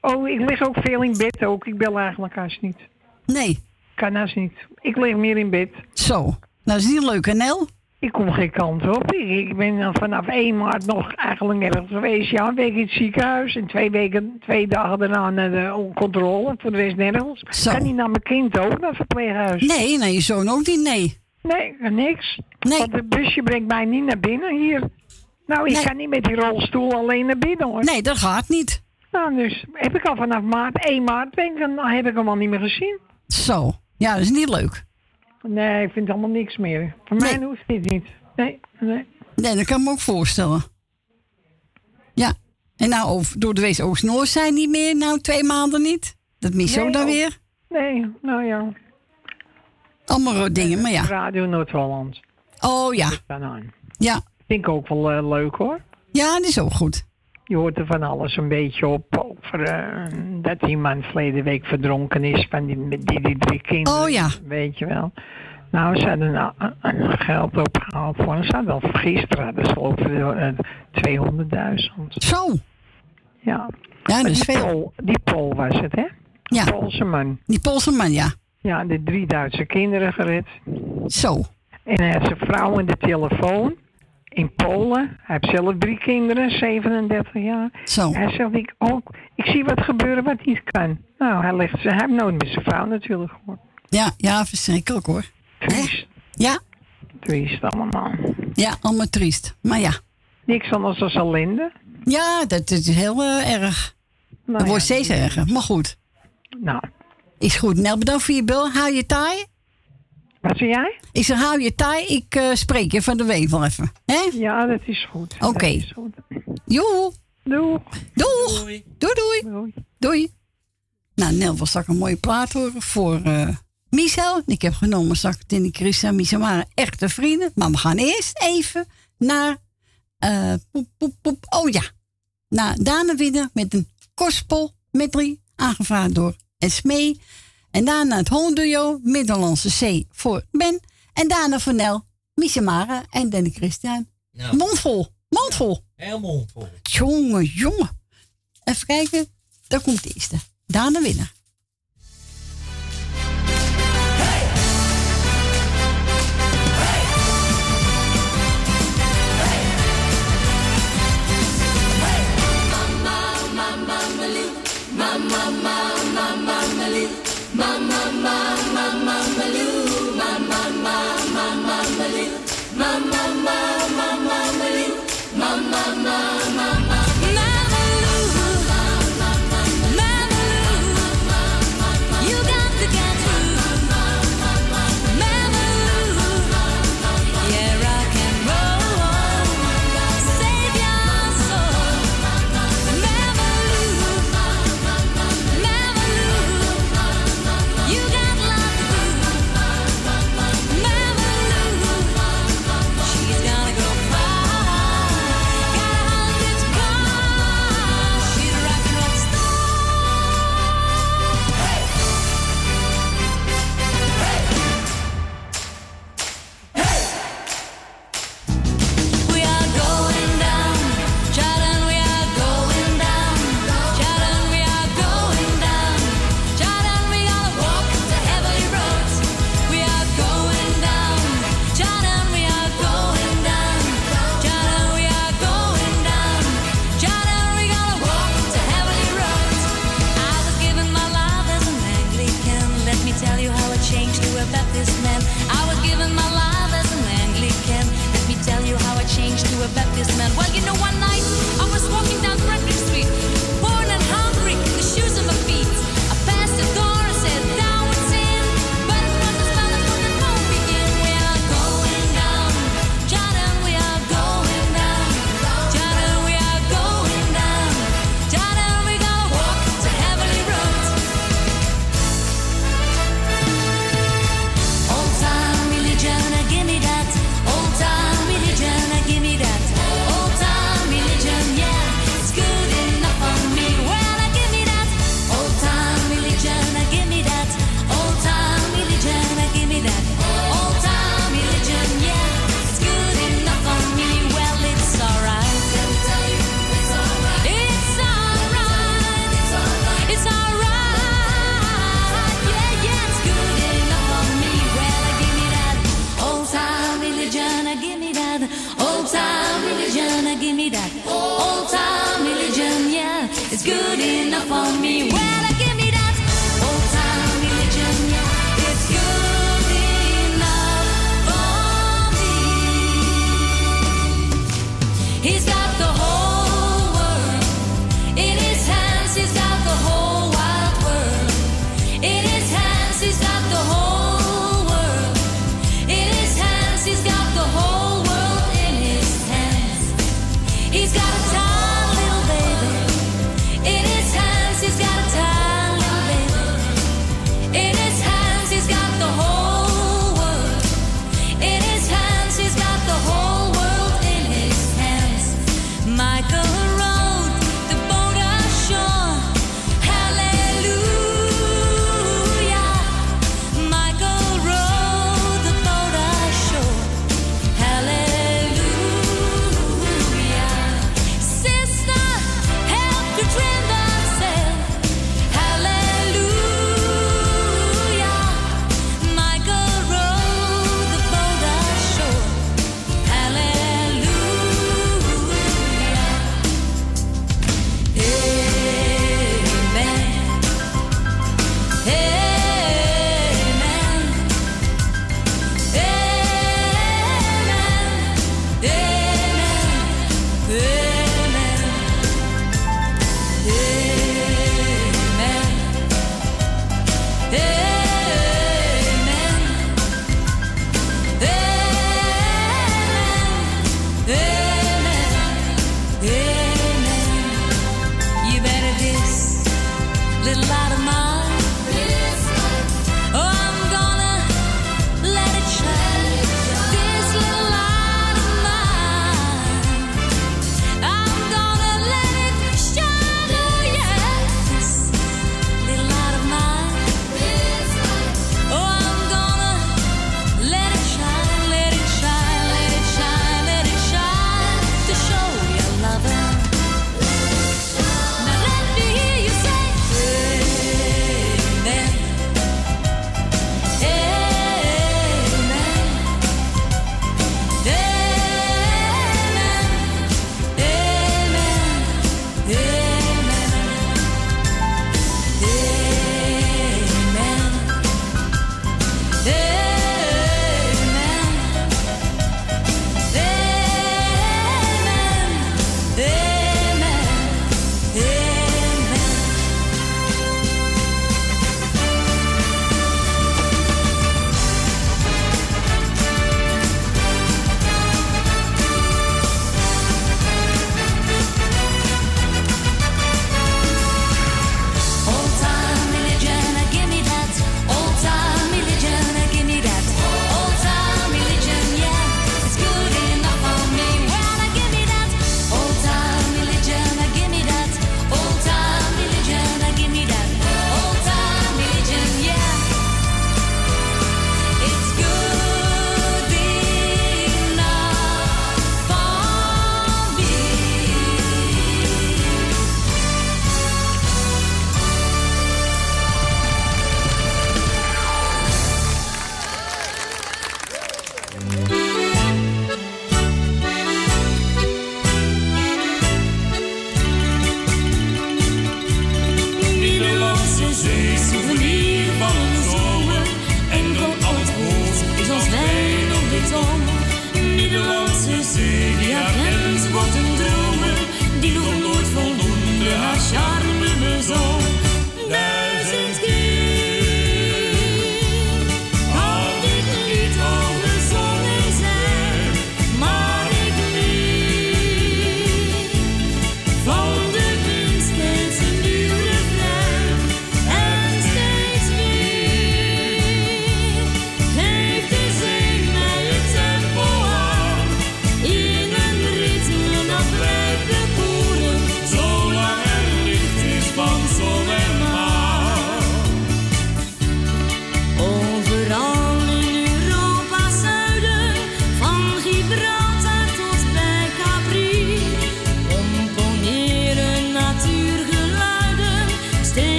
Oh, ik lig ook veel in bed ook. Ik bel eigenlijk haast niet. Nee. Kan haast niet. Ik lig meer in bed. Zo. Nou, is niet leuk, hè, Nel? Ik kom geen kant op. Ik, ik ben dan vanaf 1 maart nog eigenlijk nergens geweest. Ja, een week in het ziekenhuis en twee, weken, twee dagen daarna naar de controle. Voor de rest nergens. Zo. Kan niet naar mijn kind ook, naar het verpleeghuis. Nee, naar je zoon ook niet, nee. Nee, niks. Nee. Want het busje brengt mij niet naar binnen hier. Nou, ik Nee. kan niet met die rolstoel alleen naar binnen hoor. Nee, dat gaat niet. Nou, dus heb ik al vanaf maart, 1 maart, ben ik, dan heb ik hem al niet meer gezien. Zo. Ja, dat is niet leuk. Nee, ik vind allemaal niks meer. Voor mij hoeft dit niet. Nee, nee. Nee, dat kan ik me ook voorstellen. Ja. En nou, over, door de wees Oost-Noord zijn niet meer, nou twee maanden niet. Dat mis je Nee, ook dan ook. weer. Nee, nou ja. Allemaal ro- dingen, maar ja. Radio Noord-Holland. Oh ja. Ja. Vind ik ook wel eh, leuk hoor. Ja, dat is ook goed. Je hoort er van alles een beetje op over eh, dat die man verleden week verdronken is van die, die, die drie kinderen. Oh ja. Weet je wel. Nou, ze hadden eh, eh, geld opgehaald voor. Ze hadden wel gisteren hadden ze ik eh, 200.000. Zo. Ja. Ja, dat is die veel. Pool, die Pool was het, hè? Ja. Die Poolse man. Die Poolse man, ja. Ja, de drie Duitse kinderen gered. Zo. En hij had zijn vrouw in de telefoon in Polen. Hij heeft zelf drie kinderen, 37 jaar. Zo. Hij zegt, ik ook, ik zie wat gebeuren wat niet kan. Nou, hij, legt, ze- hij heeft nooit met zijn vrouw natuurlijk gehoord. Ja, ja, verschrikkelijk hoor. Triest. Ja. Triest allemaal. Ja, allemaal triest. Maar ja. Niks anders dan ellende. Ja, dat, is heel eh, erg. Nou dat wordt steeds erger, maar goed. Nou. Is goed. Nel, bedankt voor je bel. Hou je taai. Wat zei jij? Ik zeg, hou je taai. Ik eh, spreek je van de week wel even. Hè? Ja, dat is goed. Oké. Joe. Doei. Doeg. Doei. Doei. Doei. Nou, Nel wil straks een mooie plaat horen voor eh Michel. Ik heb genomen straks Tini Christa en Michel waren echte vrienden. Maar we gaan eerst even naar... eh, poep, poep, poep. Oh ja. Naar Dana met een gospel met drie. Aangevraagd door Esmee. En daarna het Honduo, Middellandse C voor Ben. En daarna voor Nel, en Danny Christian. Nou. Mondvol. Mondvol. Heel mondvol. Jongen, jongen. Even kijken. Daar komt de eerste. Daan winnen.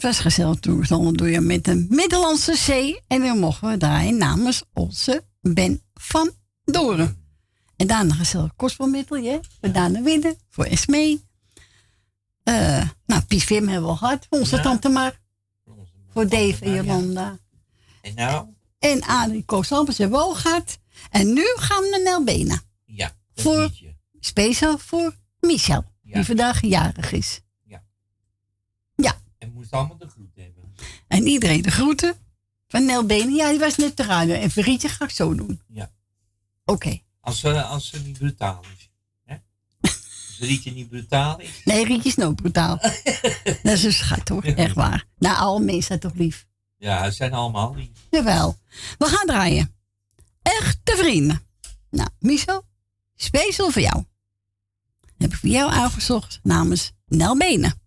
Dat was gezellig toegezongen door je met de Middellandse Zee. En dan mogen we draaien namens onze Ben van Doren. En daarna gezellig kostbalmiddel, We daarna winnen voor Esmee. Eh nou, Pies Vim hebben we al gehad. voor Onze Ja. tante Mar. Voor Dave en Jolanda. En nou? En Adrie Koos-Lampers hebben we ook gehad. En nu gaan we naar Nelbena. Ja. Voor, speciaal voor Michel. Die vandaag jarig is. Allemaal de groet hebben. En iedereen de groeten van Nelbena. Ja, die was net te radio. En Verrietje ga ik zo doen. Ja. Oké. Als ze, als ze niet brutaal is. Hè? Als Rietje niet brutaal is. Nee, Rietje is nooit brutaal. dat is een schat hoor. Echt waar. Nou, alle mensen zijn toch lief. Ja, ze zijn allemaal lief. Jawel. We gaan draaien. Echte vrienden. Nou, Michel, speciaal voor jou. Heb ik voor jou uitgezocht namens Nel Benen.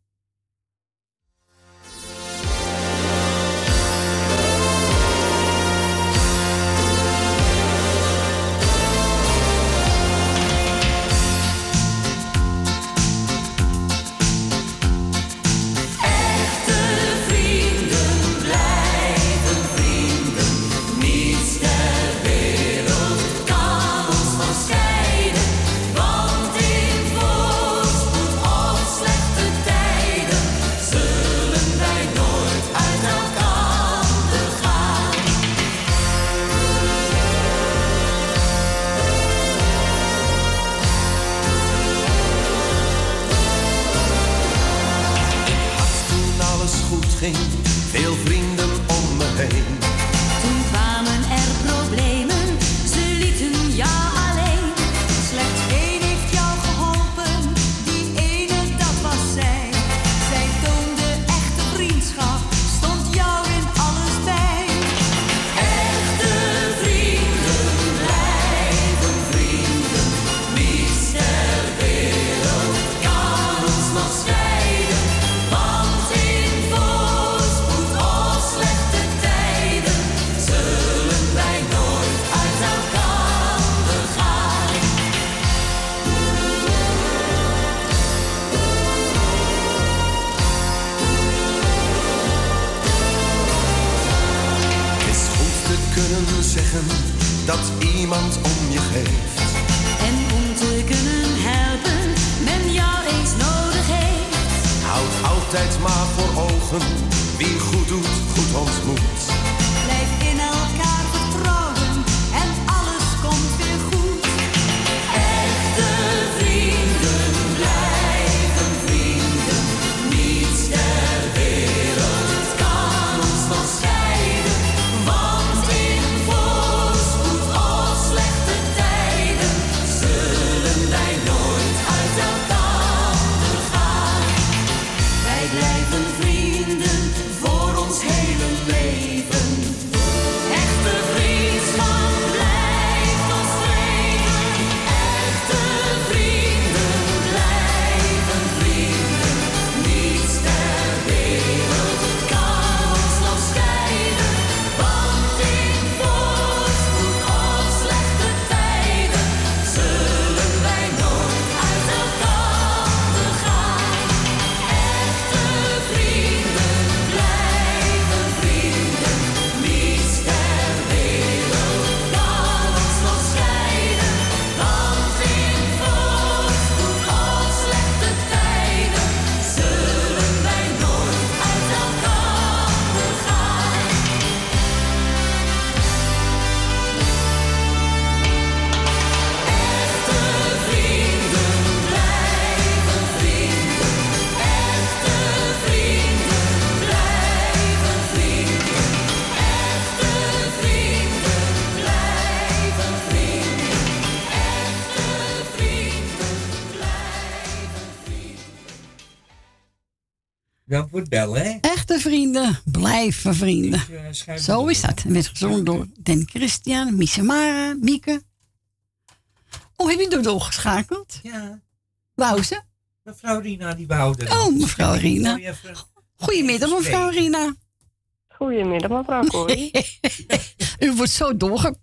Dan voor het bellen, hè? Echte vrienden blijven vrienden. eh, Zo is dat. En werd gezongen door Den Christian, Misemara, Mieke. Oh, heb je door doorgeschakeld? Ja. Wou ze? Mevrouw Rina, die behouden. Oh, mevrouw Rina. Goedemiddag, mevrouw Rina. Goedemiddag, mevrouw Corrie. U wordt zo doorge...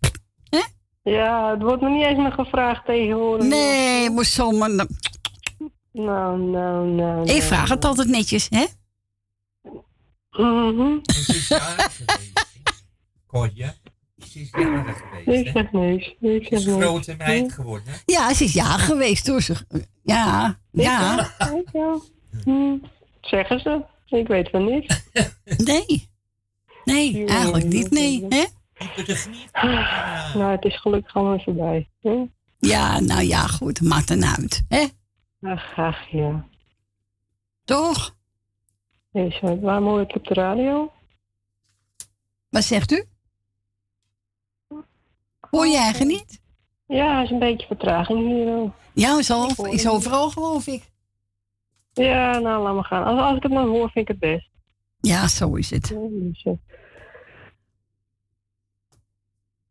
Ja, het wordt me niet eens meer gevraagd tegenwoordig. Nee, moet zomaar... Nou, nou, nou. Ik nou, vraag het altijd netjes, hè? Mhm. En ze is jarig geweest. Kortje. Ze is jarig geweest. Ik hè? zeg niks. Ik Ze zeg is niks. grote meid geworden. hè? Ja, ze is ja geweest toen ze... Ja, ja. Ik ja. Hm. Zeggen ze. Ik weet van niks. Nee. Nee, eigenlijk niet, nee. Hè? Nou, het is gelukkig allemaal voorbij. Hè? Ja, nou ja, goed. Maakt er uit. Hè? Ach, ach, ja. Toch? Nee, zo, waarom hoor ik op de radio? Wat zegt u? Hoor je eigen niet? Ja, er is een beetje vertraging hier. Ja, is, al, is overal geloof ik. Ja, nou, laat maar gaan. Als, als ik het maar hoor, vind ik het best. Ja, zo is het. Ja.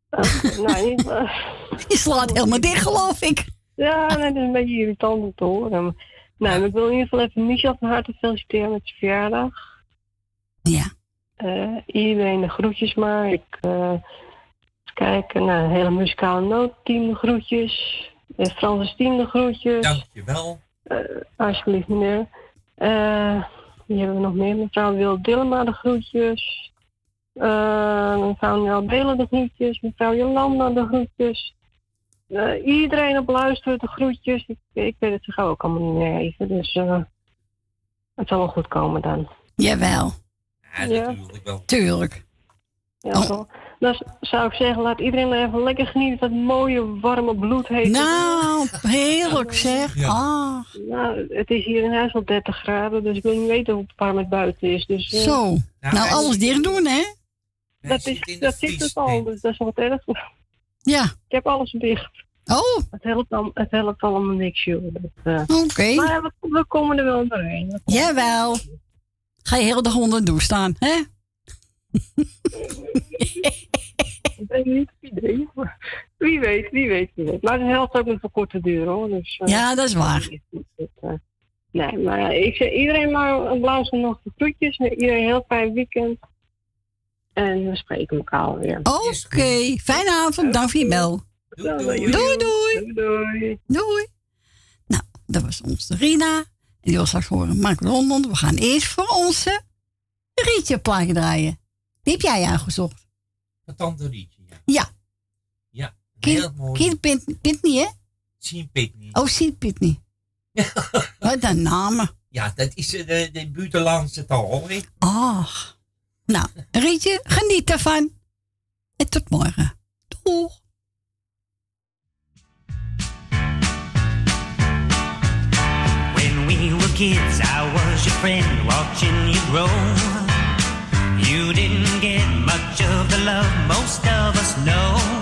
Ah, maar- Je slaat helemaal dicht, geloof ik. Ja, nee, dat is een beetje irritant om te horen. Nou, ik wil in ieder geval even Michel van harte feliciteren met zijn verjaardag. Ja. Eh, iedereen de groetjes maar. Ik, eh, even kijken, nou, het hele muzikale noodteam de groetjes. Uh, Francis team de groetjes. Dankjewel. Eh, alsjeblieft, meneer. Eh, wie hebben we nog meer? Mevrouw Wil Dillema de groetjes. Eh, mevrouw Nel Belen de groetjes. Mevrouw Jolanda de groetjes. Eh, iedereen op luisteren de groetjes. Ik, ik weet het zich ook allemaal niet meer even. Dus eh, het zal wel goed komen dan. Jawel. Ja, natuurlijk wel. Tuurlijk. Ja, Oh. Dan zou ik zeggen, laat iedereen even lekker genieten van het mooie, warme bloed heet. Nou, heerlijk zeg. Ah. Nou, het is hier in huis al 30 graden, dus ik wil niet weten hoe warm het buiten is. Dus, eh, Zo. Nou, alles dicht doen, hè? Dat, is, dat zit het al, dus dat is wat erg. Ja. Ik heb alles dicht. Oh. Het helpt, al, het helpt allemaal niks, joh. Eh, Oké. Maar we, we komen er wel doorheen. Jawel. Ga je heel de douche staan, hè? Ik weet niet weet. maar Wie weet, wie weet, wie weet. Maar het helpt ook met voor korte duur, hoor. Dus, eh, Ja, dat is waar. eh, nee, maar ik zeg iedereen maar een blauw nog de groetjes. Iedereen een heel fijn weekend. En we spreken elkaar weer. Oké. Fijne avond. Dank voor je bel. Doei, Doei, doei. Doei. Doei. Nou, dat was onze Rina. En die wil straks horen Mark London. We gaan eerst voor onze Rietje plaatje draaien. Die heb jij uitgezocht. Van Tante Rietje, ja. Ja. Ja, heel Kind, mooi. kind Pit- Pitney, hè? Sien Pitney. Oh, Sien Pitney. Wat een namen. Ja, dat is de, de buitenlandse taal, hè. Ach. Nou, Rietje, geniet ervan. En tot morgen. Doeg. When we were kids, I was your friend, watching you grow. You didn't get much of the love most of us know.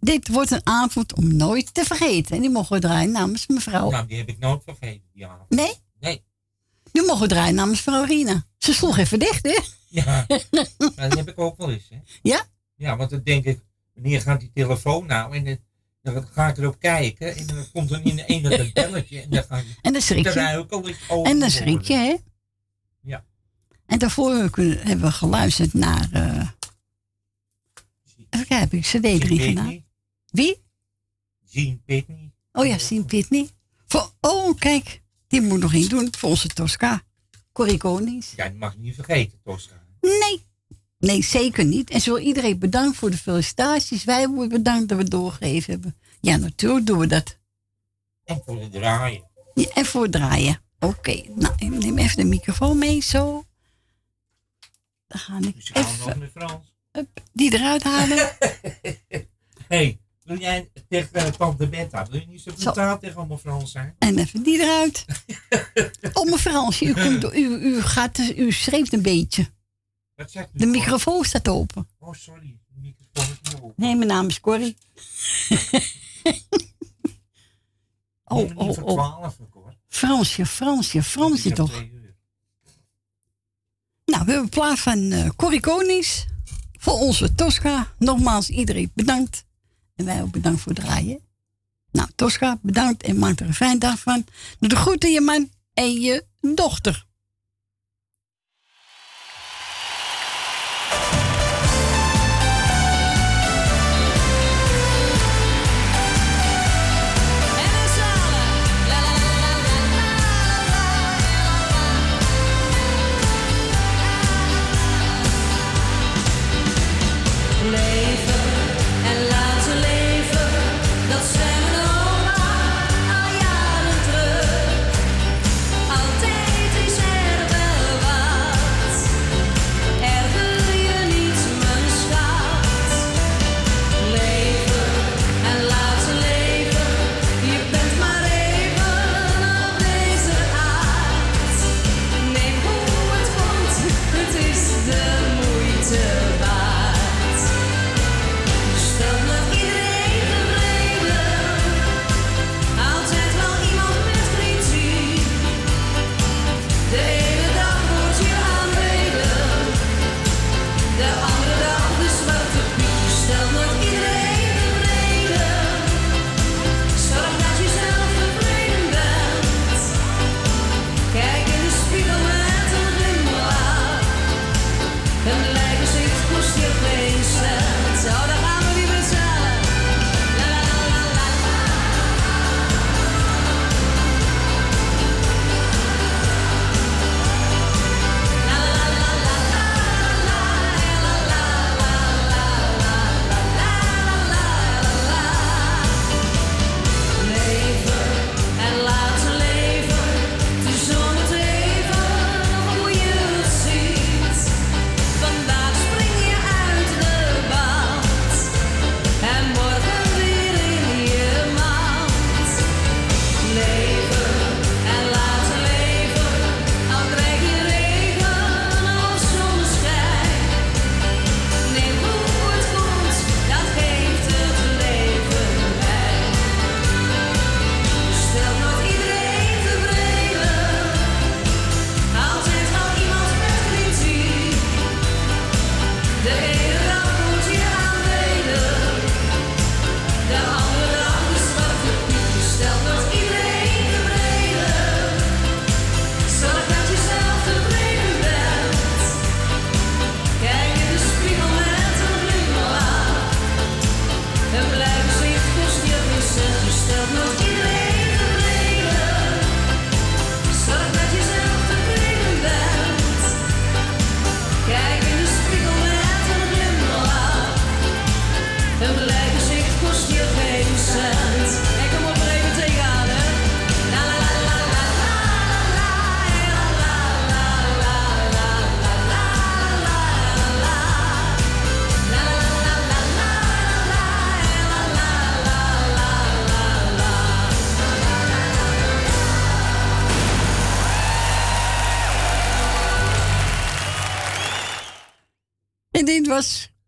Dit wordt een avond om nooit te vergeten. En die mogen we draaien namens mevrouw. Nou, die heb ik nooit vergeten, die avond. Nee? Nee. Die mogen we draaien namens mevrouw Rina. Ze sloeg even dicht, hè? Ja, dat heb ik ook wel eens, hè. Ja? Ja, want dan denk ik, wanneer gaat die telefoon nou? En dan, dan ga ik erop kijken en dan komt er in de ene dat belletje en dan ga ik... En dan schrik je. Over En dan schrik je, hè? Ja. En daarvoor hebben we geluisterd naar... eh kijken, heb ik CD erin Pitney. gedaan? Wie? Jean Pitney. Oh ja, Sien Pitney. Voor, oh, kijk. Die moet nog in doen voor onze Tosca. Corrie Konings. Ja, die mag je niet vergeten, Tosca. Nee. Nee, zeker niet. En zo iedereen bedankt voor de felicitaties. Wij worden bedankt dat we het doorgegeven hebben. Ja, natuurlijk doen we dat. En voor het draaien. Ja, en voor het draaien. Oké, nou, ik neem even de microfoon mee, zo. Dan ga ik nog even Frans. Hup, die eruit halen. hey, wil jij tegen uh, tante Betta, wil je niet zo Zo. brutaal tegen allemaal Frans zijn? En even die eruit. Oh, mevrouw, u, komt, u, u, gaat, u schreef een beetje. Wat zegt u? De microfoon staat open. Oh, sorry. De microfoon is niet open. Nee, mijn naam is Corrie. oh, oh, oh. 12, hoor. Fransje, Fransje, Fransje toch? Nou, we hebben plaats van eh Corrie Konings. Voor onze Tosca. Nogmaals, iedereen bedankt. En wij ook bedankt voor het draaien. Nou, Tosca, bedankt en maak er een fijne dag van. Doe de groeten je man en je dochter.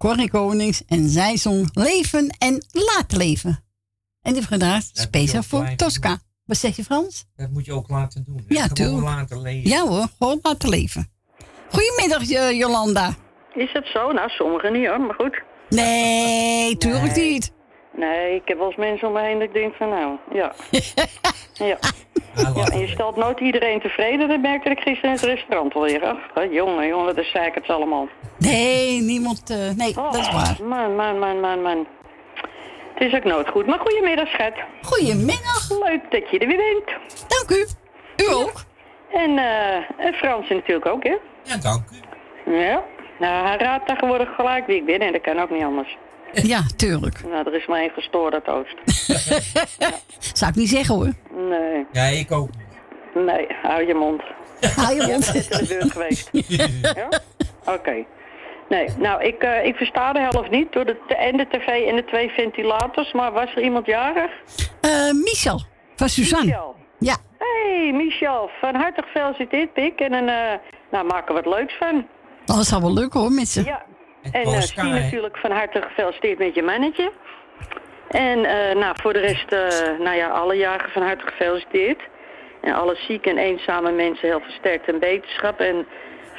Corrie Konings en zij zong Leven en Laat Leven. En die heeft gedraaid speciaal voor Tosca. Wat zeg je Frans? Dat moet je ook laten doen. hè. Ja, Gewoon laten leven. Ja hoor, gewoon laten leven. Goedemiddag Jo- Jolanda. Is dat zo? Nou, sommigen niet hoor, maar goed. Nee, tuurlijk Nee. niet. Nee, ik heb wel eens mensen om me heen dat ik denk van nou, ja. ja. ja. En je stelt nooit iedereen tevreden, dat merkte ik gisteren in het restaurant alweer. Ach, jongen, jongen, wat een zeikert allemaal. Nee, niemand. eh, nee, dat is waar. Man, man, man, man, man. Het is ook nooit goed. Maar goedemiddag, schat. Goedemiddag. Leuk dat je er weer bent. Dank u. U ook. En, eh en Fransie natuurlijk ook, hè? Ja, dank u. Ja. Nou, hij raadt tegenwoordig gelijk wie ik ben en dat kan ook niet anders. Ja, tuurlijk. Nou, er is maar één gestoorde toast. Zou ik niet zeggen hoor. Nee. Ja, ik ook. Nee, hou je mond. Hou je mond. Je bent in de beurt geweest. ja? Oké. Nee, nou, ik, eh, ik versta de helft niet door de, t- en de tv en de twee ventilators. Maar was er iemand jarig? Eh, Michel van Suzanne. Michel. Ja. hey, Michel. Van harte gefeliciteerd, Pik. En een, eh, nou, maak er wat leuks van. Oh, dat zal wel lukken hoor, met ze. Ja. En uh, Stien hè? natuurlijk van harte gefeliciteerd met je mannetje. En eh, nou, voor de rest, eh, nou ja, alle jaren van harte gefeliciteerd. En alle zieke en eenzame mensen heel versterkt en beterschap. En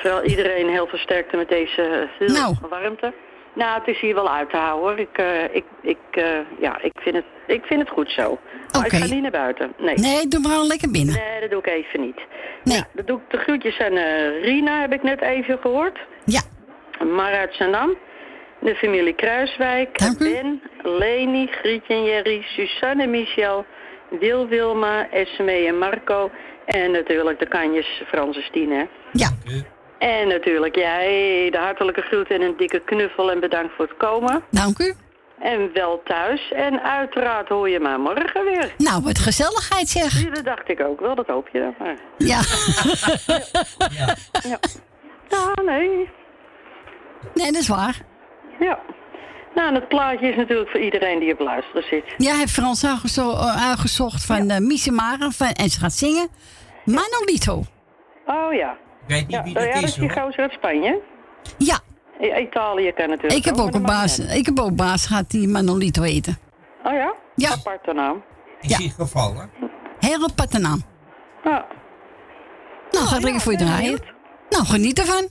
vooral iedereen heel versterkt met deze eh, Nou. warmte. Nou, het is hier wel uit te houden hoor. Ik, eh, ik, ik, eh, ja, ik, vind het, ik vind het goed zo. Maar ik Oké. ga niet naar buiten. Nee. Nee, doe maar al lekker binnen. Nee, dat doe ik even niet. Nee. Ja, dat doe ik de groetjes aan eh, Rina, heb ik net even gehoord. Ja. Mar uit Zandam. De familie Kruiswijk. Ben, Leni, Grietje en Jerry, Suzanne en Michel, Wil Wilma, Esme en Marco. En natuurlijk de kanjes Frans en? Ja. En natuurlijk jij, de hartelijke groeten en een dikke knuffel en bedankt voor het komen. Dank u. En wel thuis. En uiteraard hoor je mij morgen weer. Nou, wat gezelligheid zeg. Ja, dat dacht ik ook wel, dat hoop je dan maar. Ja. Ja. Ja, nee. Nee, dat is waar. Ja. Nou, en het plaatje is natuurlijk voor iedereen die op luisteren zit. Jij hebt Frans uitgezo- eh, uitgezocht van ja. Mise Maren van, en ze gaat zingen. Manolito. Oh ja. Weet niet ja, wie oh, dat ja, is, dat is die gozer uit Spanje. Ja. Italië kan natuurlijk Ik heb ook een baas, ik heb ook baas gehad die Manolito eten. Oh ja? Ja. Aparte naam. Is hij gevallen? Heel aparte naam. Ja. Nou, ga ik lekker voor je draaien. Nou, geniet ervan.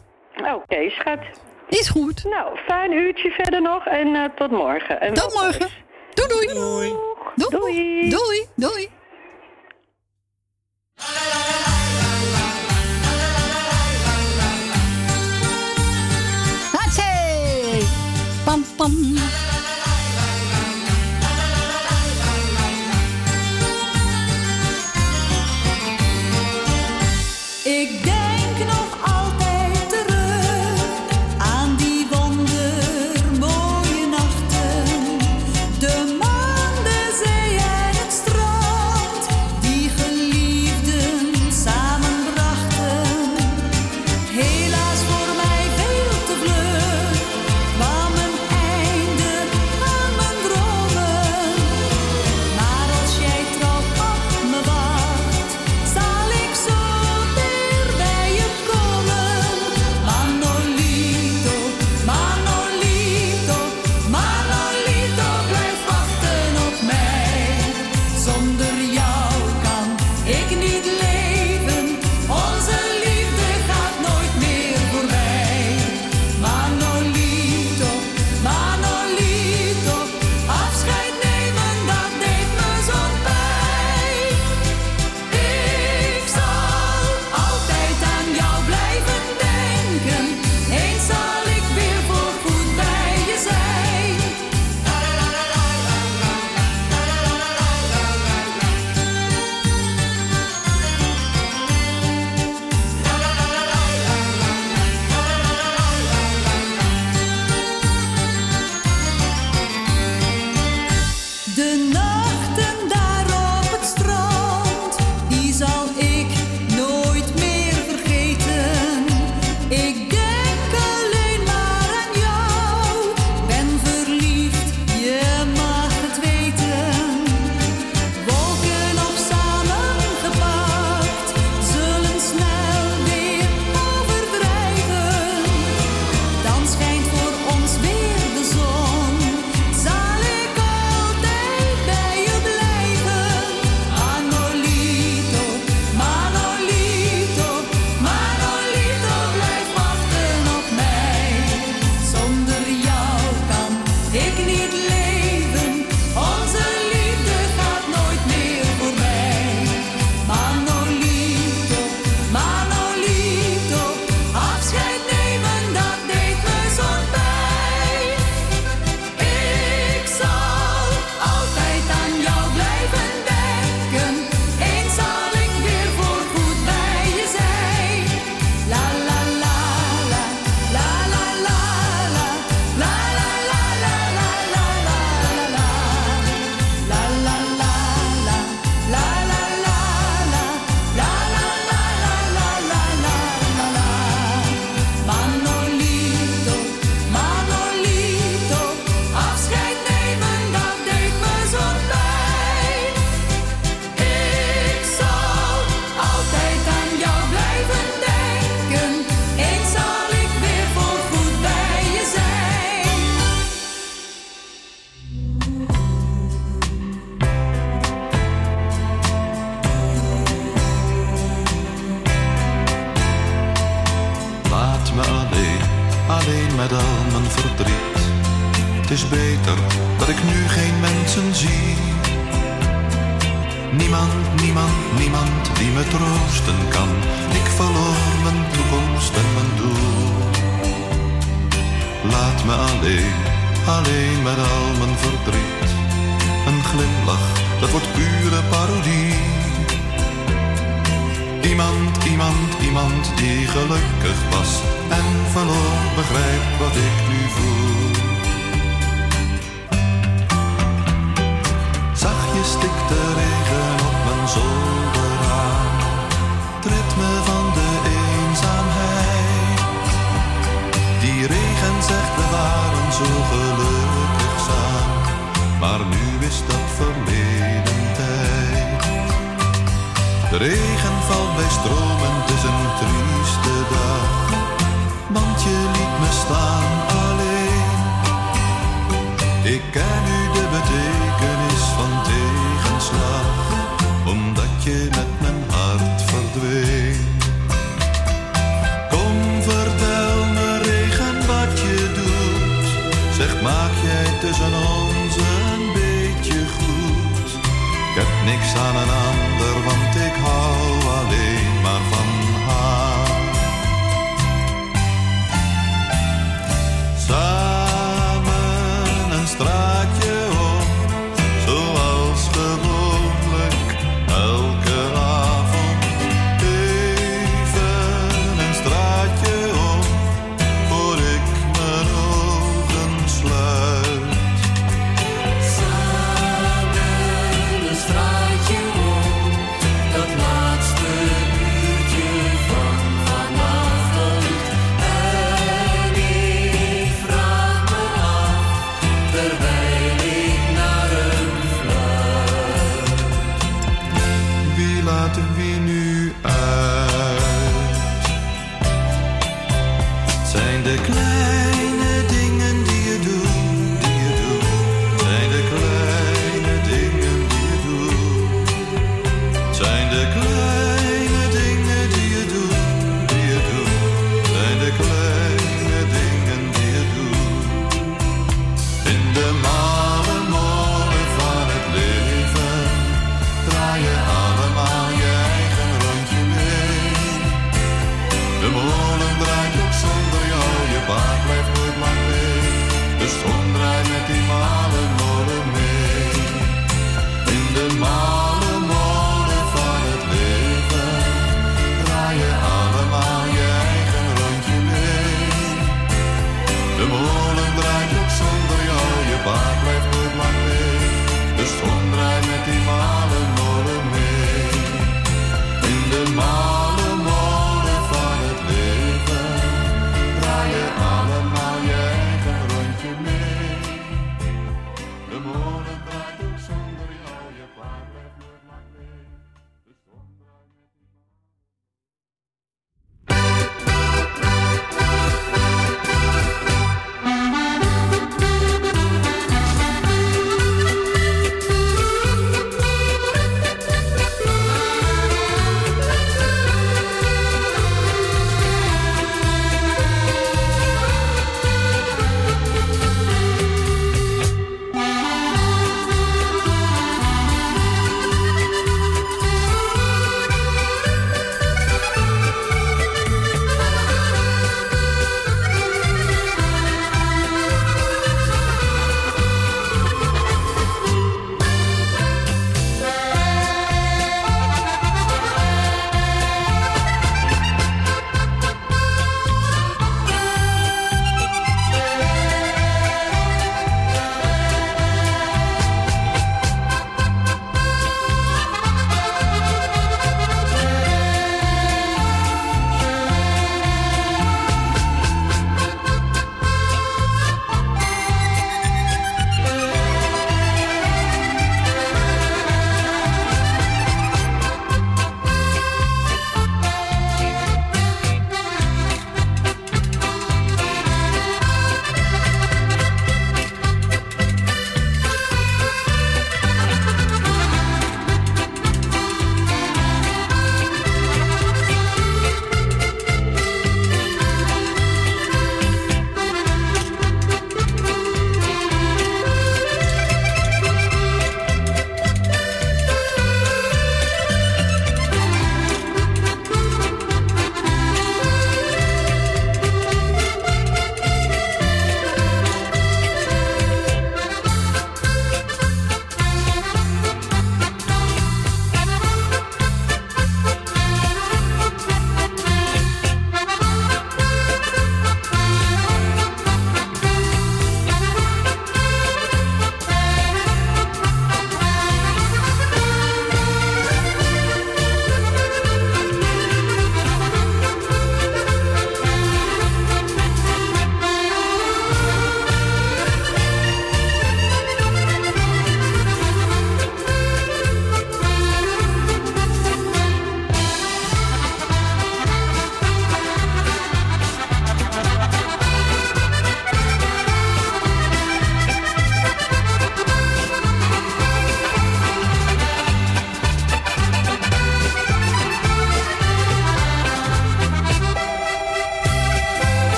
Oké, schat. Is goed. Nou, fijn uurtje verder nog en eh, tot morgen. En Tot morgen. Doei doei. Doei. Doei. Doei. Doei.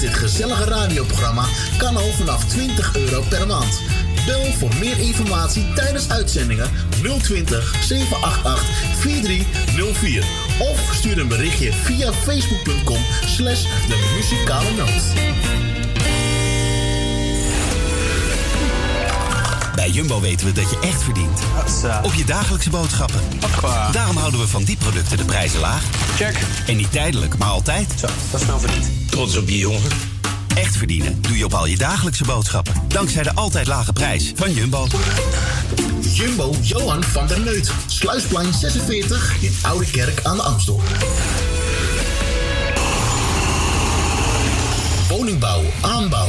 Dit gezellige radioprogramma kan al vanaf 20 euro per maand. Bel voor meer informatie tijdens uitzendingen 020 788 4304 of stuur een berichtje via facebook.com slash de muzikale noot. Bij Jumbo weten we dat je echt verdient. Op je dagelijkse boodschappen. Daarom houden we van die producten de prijzen laag. Check. En niet tijdelijk, maar altijd. Zo, dat is nou verdiend. Trots op je jongen. Echt verdienen doe je op al je dagelijkse boodschappen. Dankzij de altijd lage prijs van Jumbo. Jumbo Johan van der Neut. Sluisplein 46 in Oude Kerk aan de Amstel. Woningbouw, aanbouw,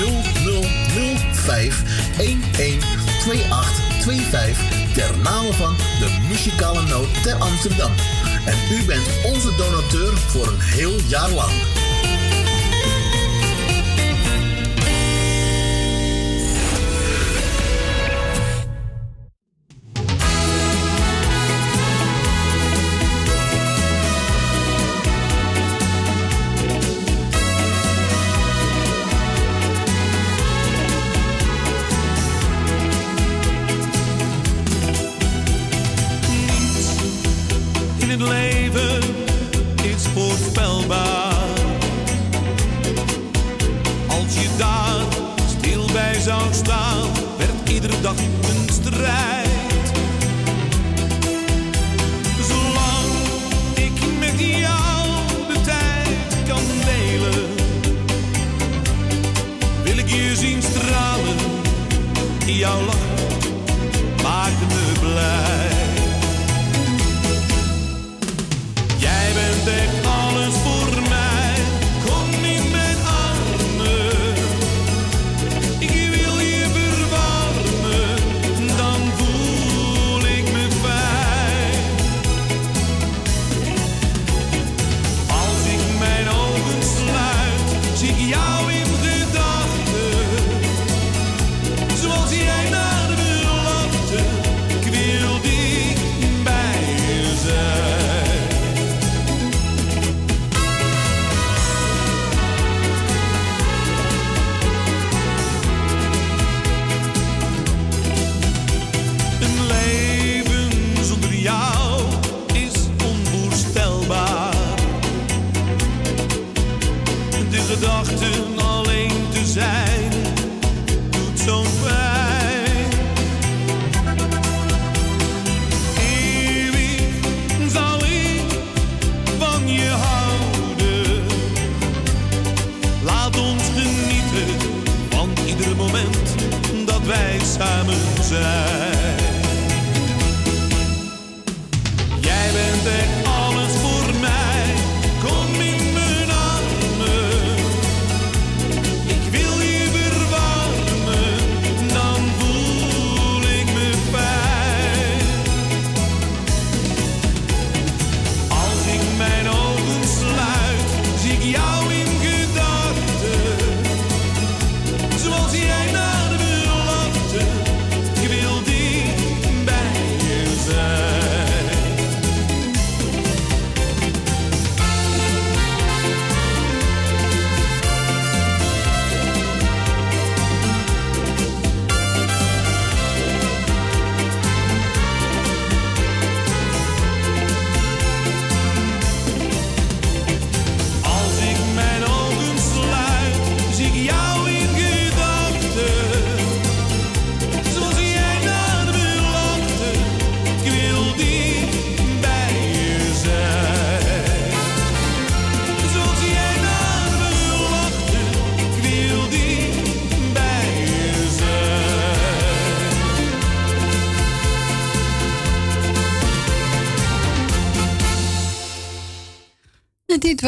0005 112825 ter name van de muzikale noot ter Amsterdam. En u bent onze donateur voor een heel jaar lang.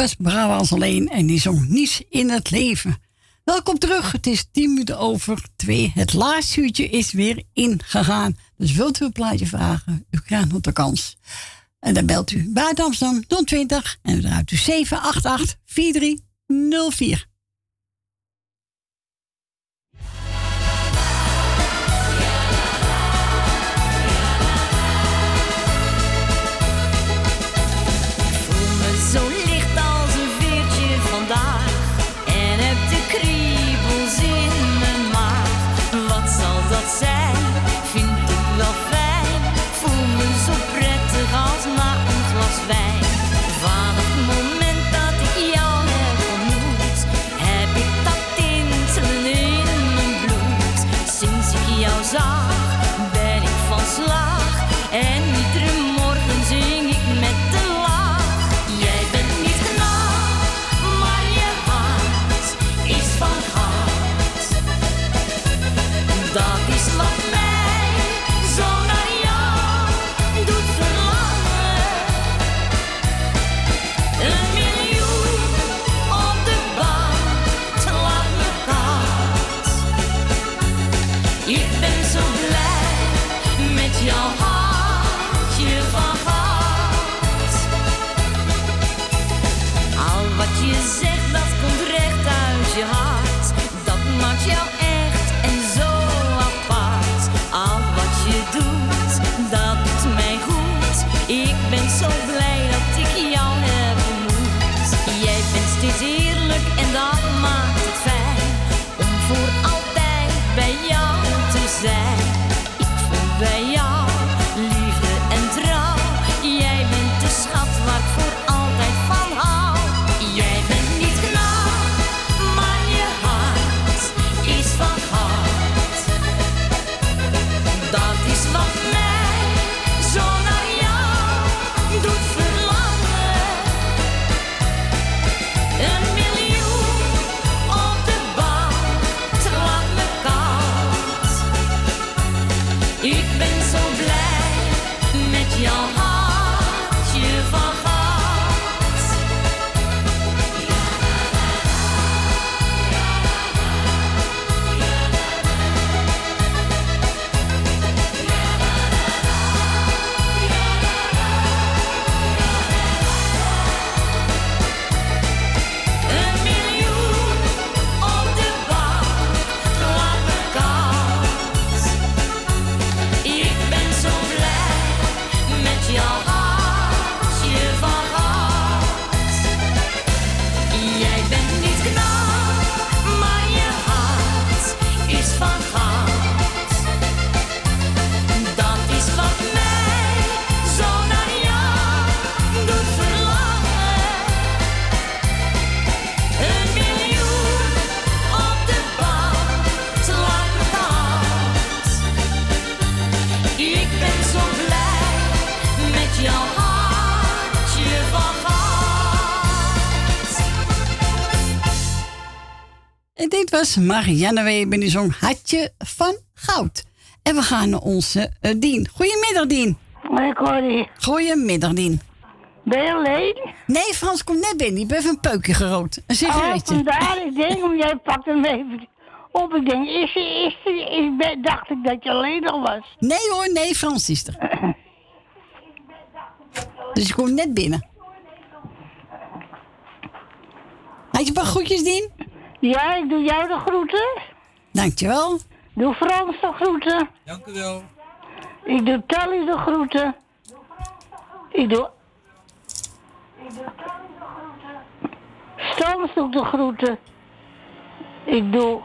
was als alleen en die zong Niets in het leven. Welkom terug, het is 10 minuten over 2. Het laatste uurtje is weer ingegaan. Dus wilt u een plaatje vragen, u krijgt nog de kans. En dan belt u buiten Amsterdam 020 en dan draait u 788 4304. Was Marianne Weber die zong Hartje van Goud. En we gaan naar onze eh, Dien. Goedemiddag, Dien. Hoi, Corrie. Goedemiddag, Dien. Ben je alleen? Nee, Frans komt net binnen. Ik ben even een peukje gerookt. Een sigaretje. Oh, vandaar. Ik denk, om jij pakt hem even op. Ik denk, is dacht ik dat je alleen nog was. Nee hoor, nee, Frans is er. Dus ik kom net binnen. Had je een paar groetjes, Dien? Ja, ik doe jou de groeten. Dankjewel. Doe Frans de groeten. Dank u wel. Ik doe Tally de groeten. Ik doe... Stans doe ik de groeten. Ik doe...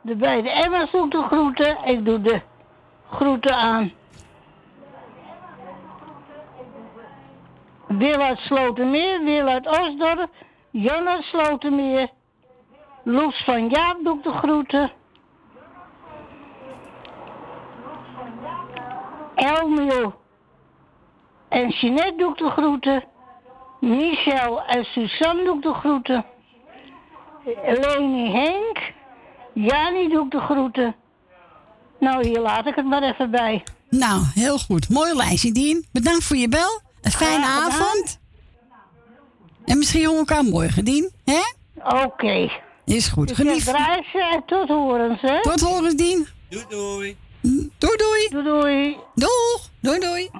De beide Emmers doe ik de groeten. Ik doe de groeten aan. Wil uit Slotermeer, Wil uit Osdorp, Jan uit Slotermeer. Loes van Jaap doe ik de groeten. Elmio en Jeanette doe ik de groeten. Michel en Suzanne doe ik de groeten. Leni Henk. Jani doe ik de groeten. Nou, hier laat ik het maar even bij. Nou, heel goed. Mooi lijstje, Dien. Bedankt voor je bel. Een fijne avond. En misschien horen we elkaar morgen, Dien. Hè? Oké. Is goed. Geniet. ze en tot horens, hè? Tot horens, Dien. Doei doei. Doei, doei. Doei, doei. Doeg. Doei, doei.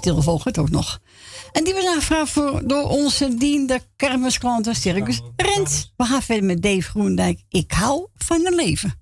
Achtertelefoon gaat ook nog. En die was aangevraagd voor, door onze diende kermisklanten Circus Rens. We gaan verder met Dave Groendijk. Ik hou van een leven.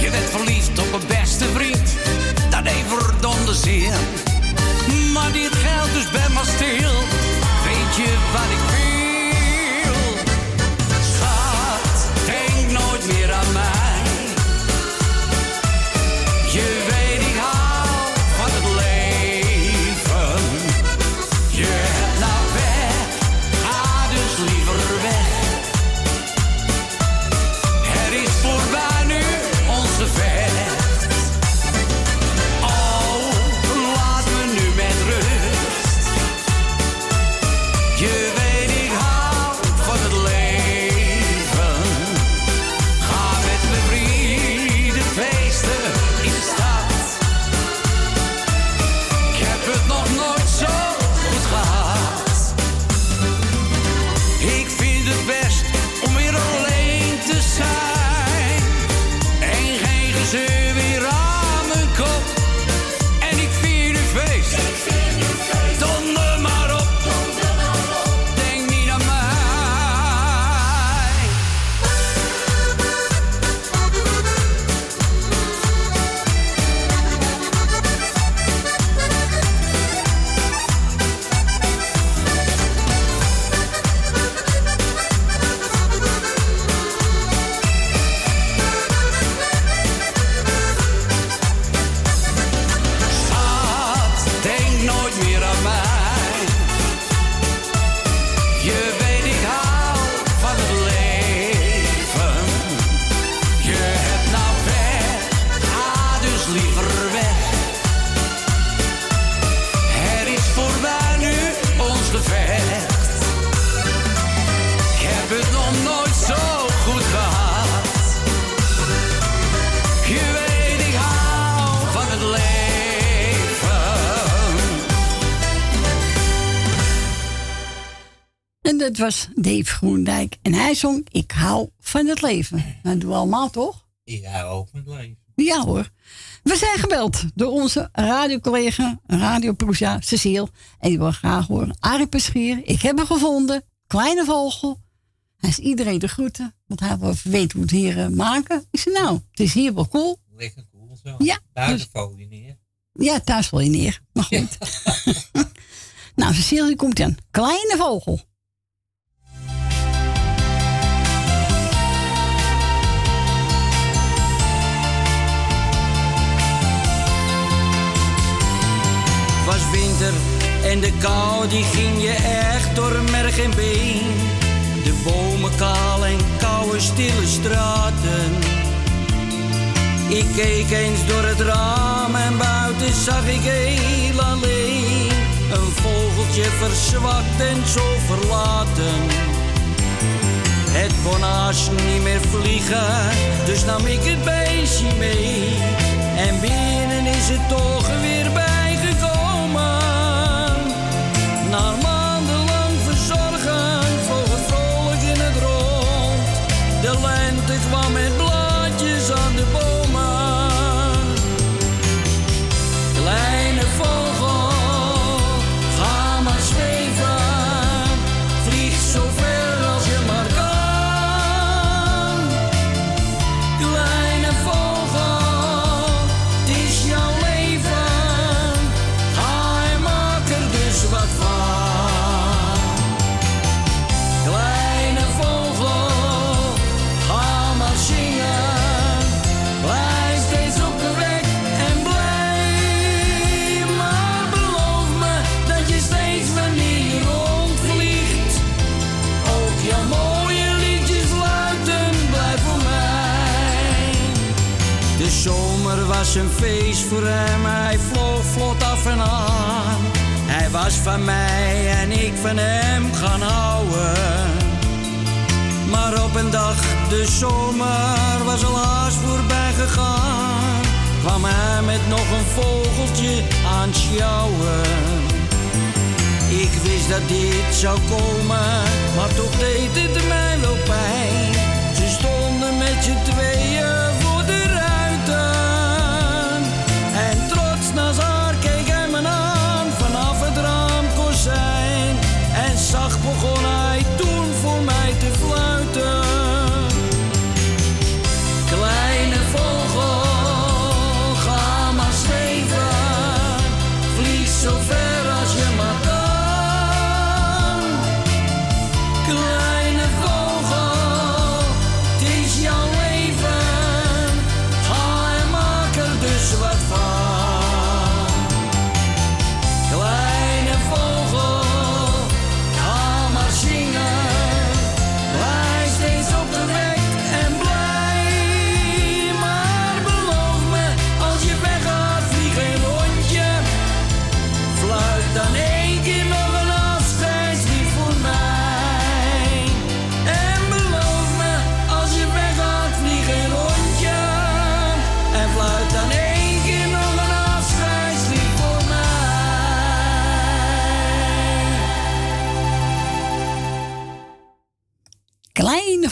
Je werd verliefd op een beste vriend, dat deed verdomde zeer. Maar dit geldt dus ben was Dave Groendijk. En hij zong Ik hou van het leven. Dat doen we allemaal, toch? Ik hou ook van het leven. Ja hoor. We zijn gebeld door onze radiocollega, radioproesa Cecile. En die wil graag horen. Arie Peschier, ik heb hem gevonden. Kleine vogel. Hij is iedereen de groeten. Want hij wil weten hoe het hier eh, maken. Ik zei nou, het is hier wel cool. Lekker cool zo. Ja, Daar dus- de folie neer. Ja, thuis val je neer. Maar goed. nou, Cecile, die komt aan. Kleine vogel. En de kou die ging je echt door merg en been. De bomen kaal en koude stille straten. Ik keek eens door het raam en buiten zag ik heel alleen. Een vogeltje verzwakt en zo verlaten. Het kon niet meer vliegen, dus nam ik het beestje mee. En binnen is het toch weer bijgekomen. Na maandenlang verzorgen vloog het vrolijk in het rond. De lente kwam was een feest voor hem, hij vloog vlot af en aan. Hij was van mij en ik van hem gaan houden. Maar op een dag, de zomer was al haast voorbij gegaan. Kwam hij met nog een vogeltje aan sjouwen. Ik wist dat dit zou komen, maar toch deed het mij wel pijn. Ze stonden met z'n tweeën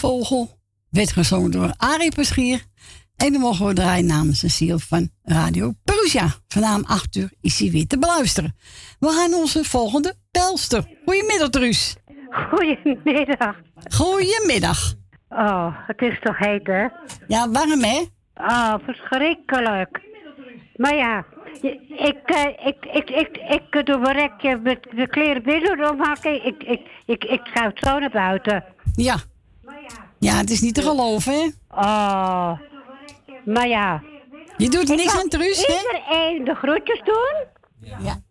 Vogel werd gezongen door Arie Peschier. En dan mogen we draaien namens Cecile van Radio Perusia. Vanavond 8 uur is hij weer te beluisteren. We gaan onze volgende belster. Goedemiddag, Truus. Goedemiddag. Goedemiddag. Oh, het is toch heet, hè? Ja, warm, hè? Oh, verschrikkelijk. Maar ja, ik, eh, ik, ik, ik, ik doe mijn rekje met de kleren binnen opmaken. Ik, ik, ik, ik ga het zo naar buiten. Ja. Ja, het is niet te geloven, hè? Oh, maar ja. Je doet Ik niks aan Truus, hè? Iedereen de groetjes doen. Ja.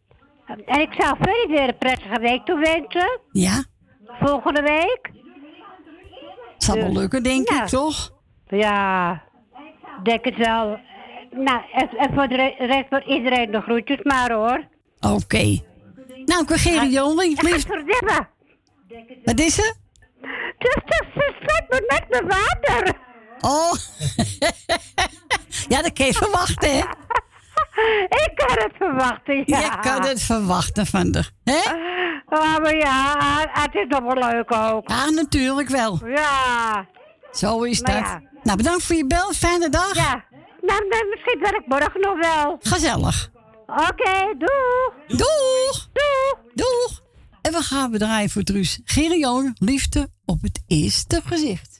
En ik zou verder weer een prettige week toewensen. Ja. Volgende week. Zal wel lukken, denk ik, toch? Ja, denk het wel. Nou, en, en voor de rest voor iedereen de groetjes maar hoor. Oké. Nou, ik wil. Godverdomme. Wat is er? Dus dat ze slaat me met mijn water. Oh. ja, dat kan je verwachten, hè? Ik kan het verwachten, ja. Je kan het verwachten van de. Hè? Oh, maar ja, het is nog wel leuk ook. Ja, natuurlijk wel. Ja. Zo is Maar dat. ja. Nou, bedankt voor je bel. Fijne dag. Ja. Nou, misschien ben ik morgen nog wel. Gezellig. Oké, doeg. Doeg. Doeg. Doeg. En we gaan bedrijven voor Truus. Gerry Joling, liefde op het eerste gezicht.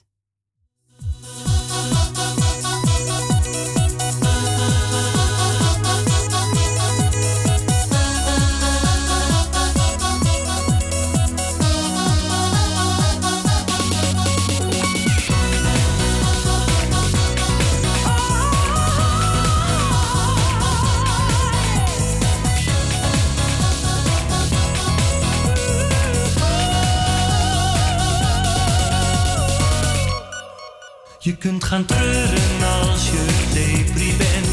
Je kunt gaan treuren als je depri bent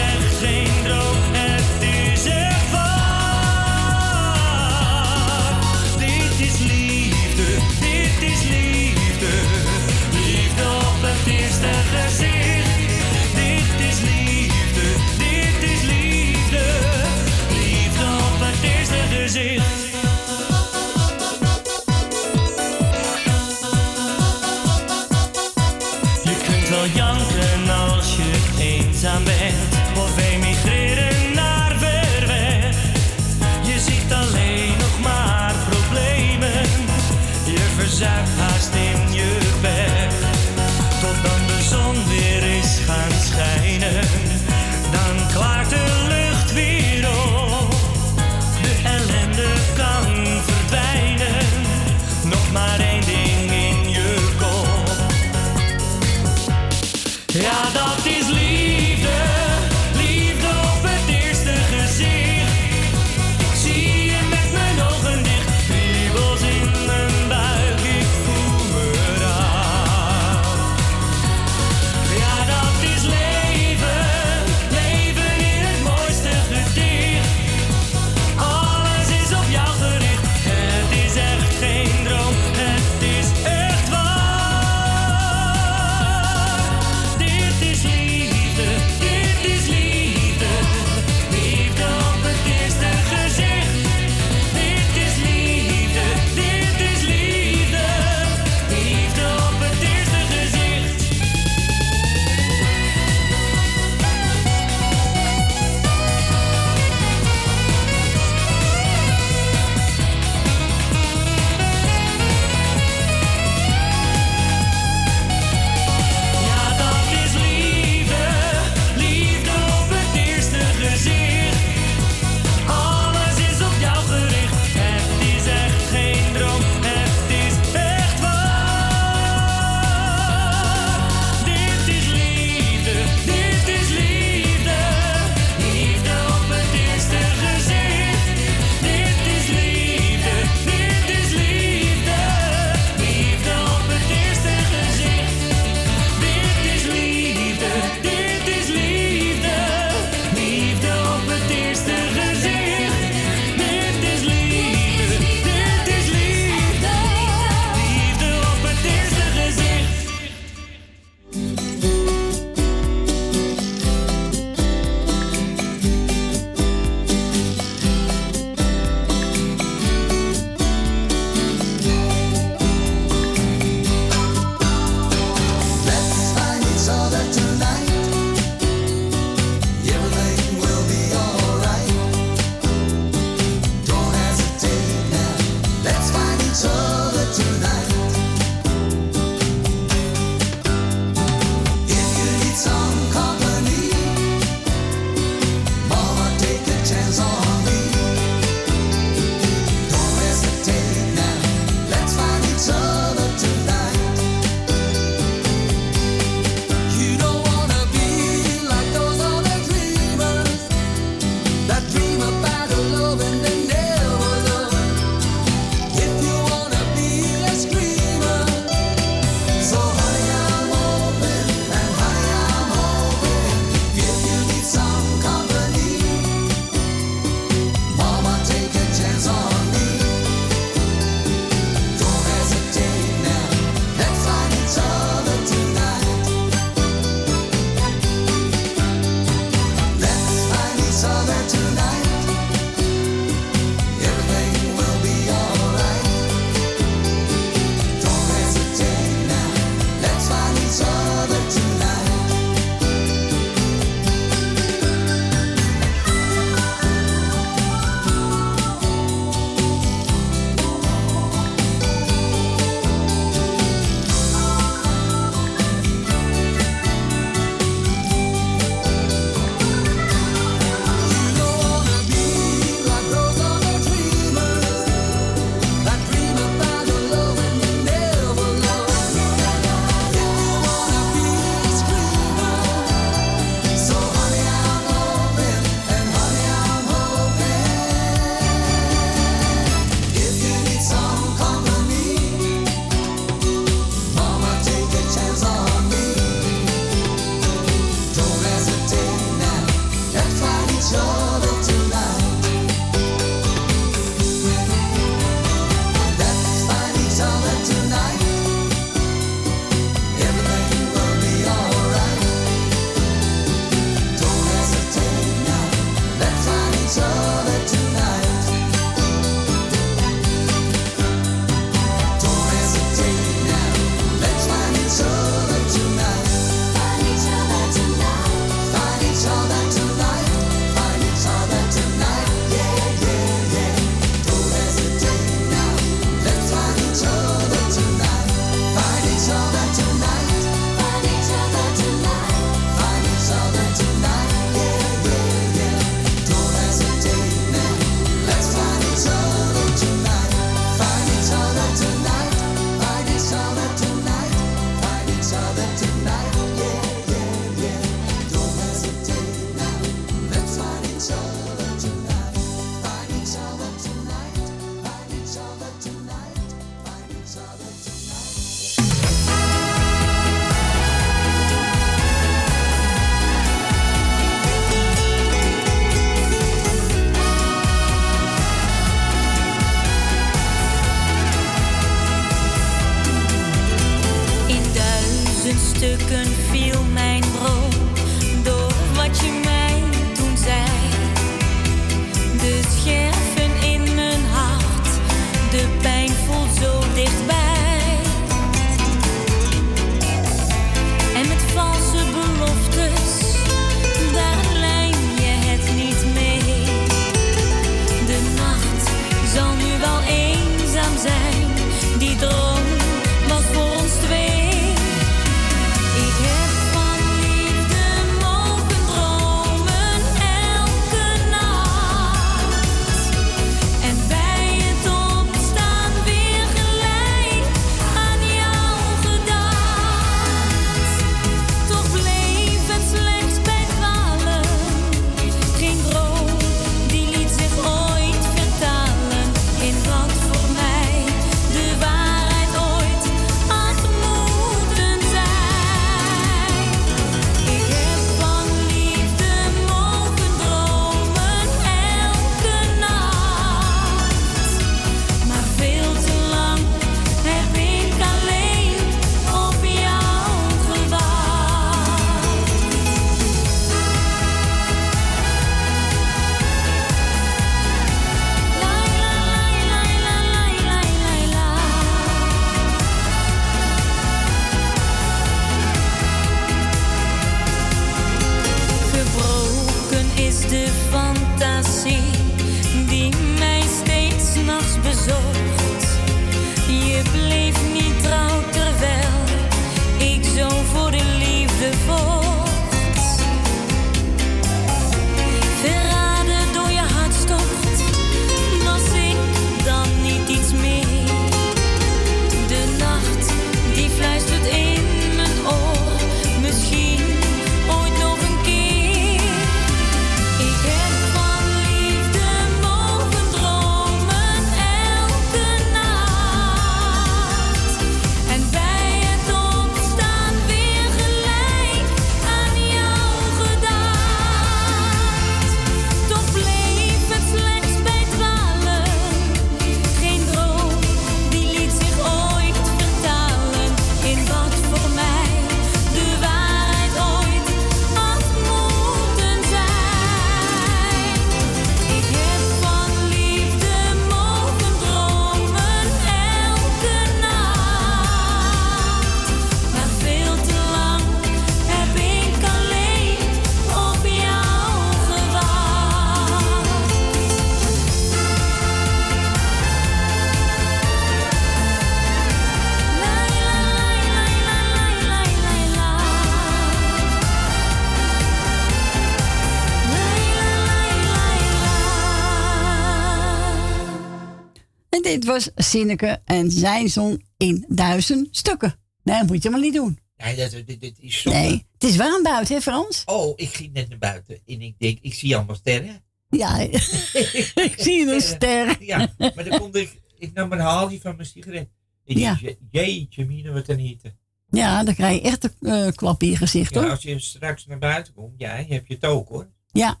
Sinneke en zijn zong in duizend stukken. Nee, dat moet je maar niet doen. Nee, dat, dit, dit is zo. Nee, het is warm buiten, hè Frans? Oh, ik ging net naar buiten en ik denk, ik zie allemaal sterren. Ja, ik zie een ster. Ja, maar dan kon ik, ik nam een haalje van mijn sigaret. Ik Ja. denk, jeetje, mine, wat een hitte. Ja, dan krijg je echt een eh, klap in je gezicht, Ja, hoor. als je straks naar buiten komt, ja, je hebt je het ook hoor. Ja.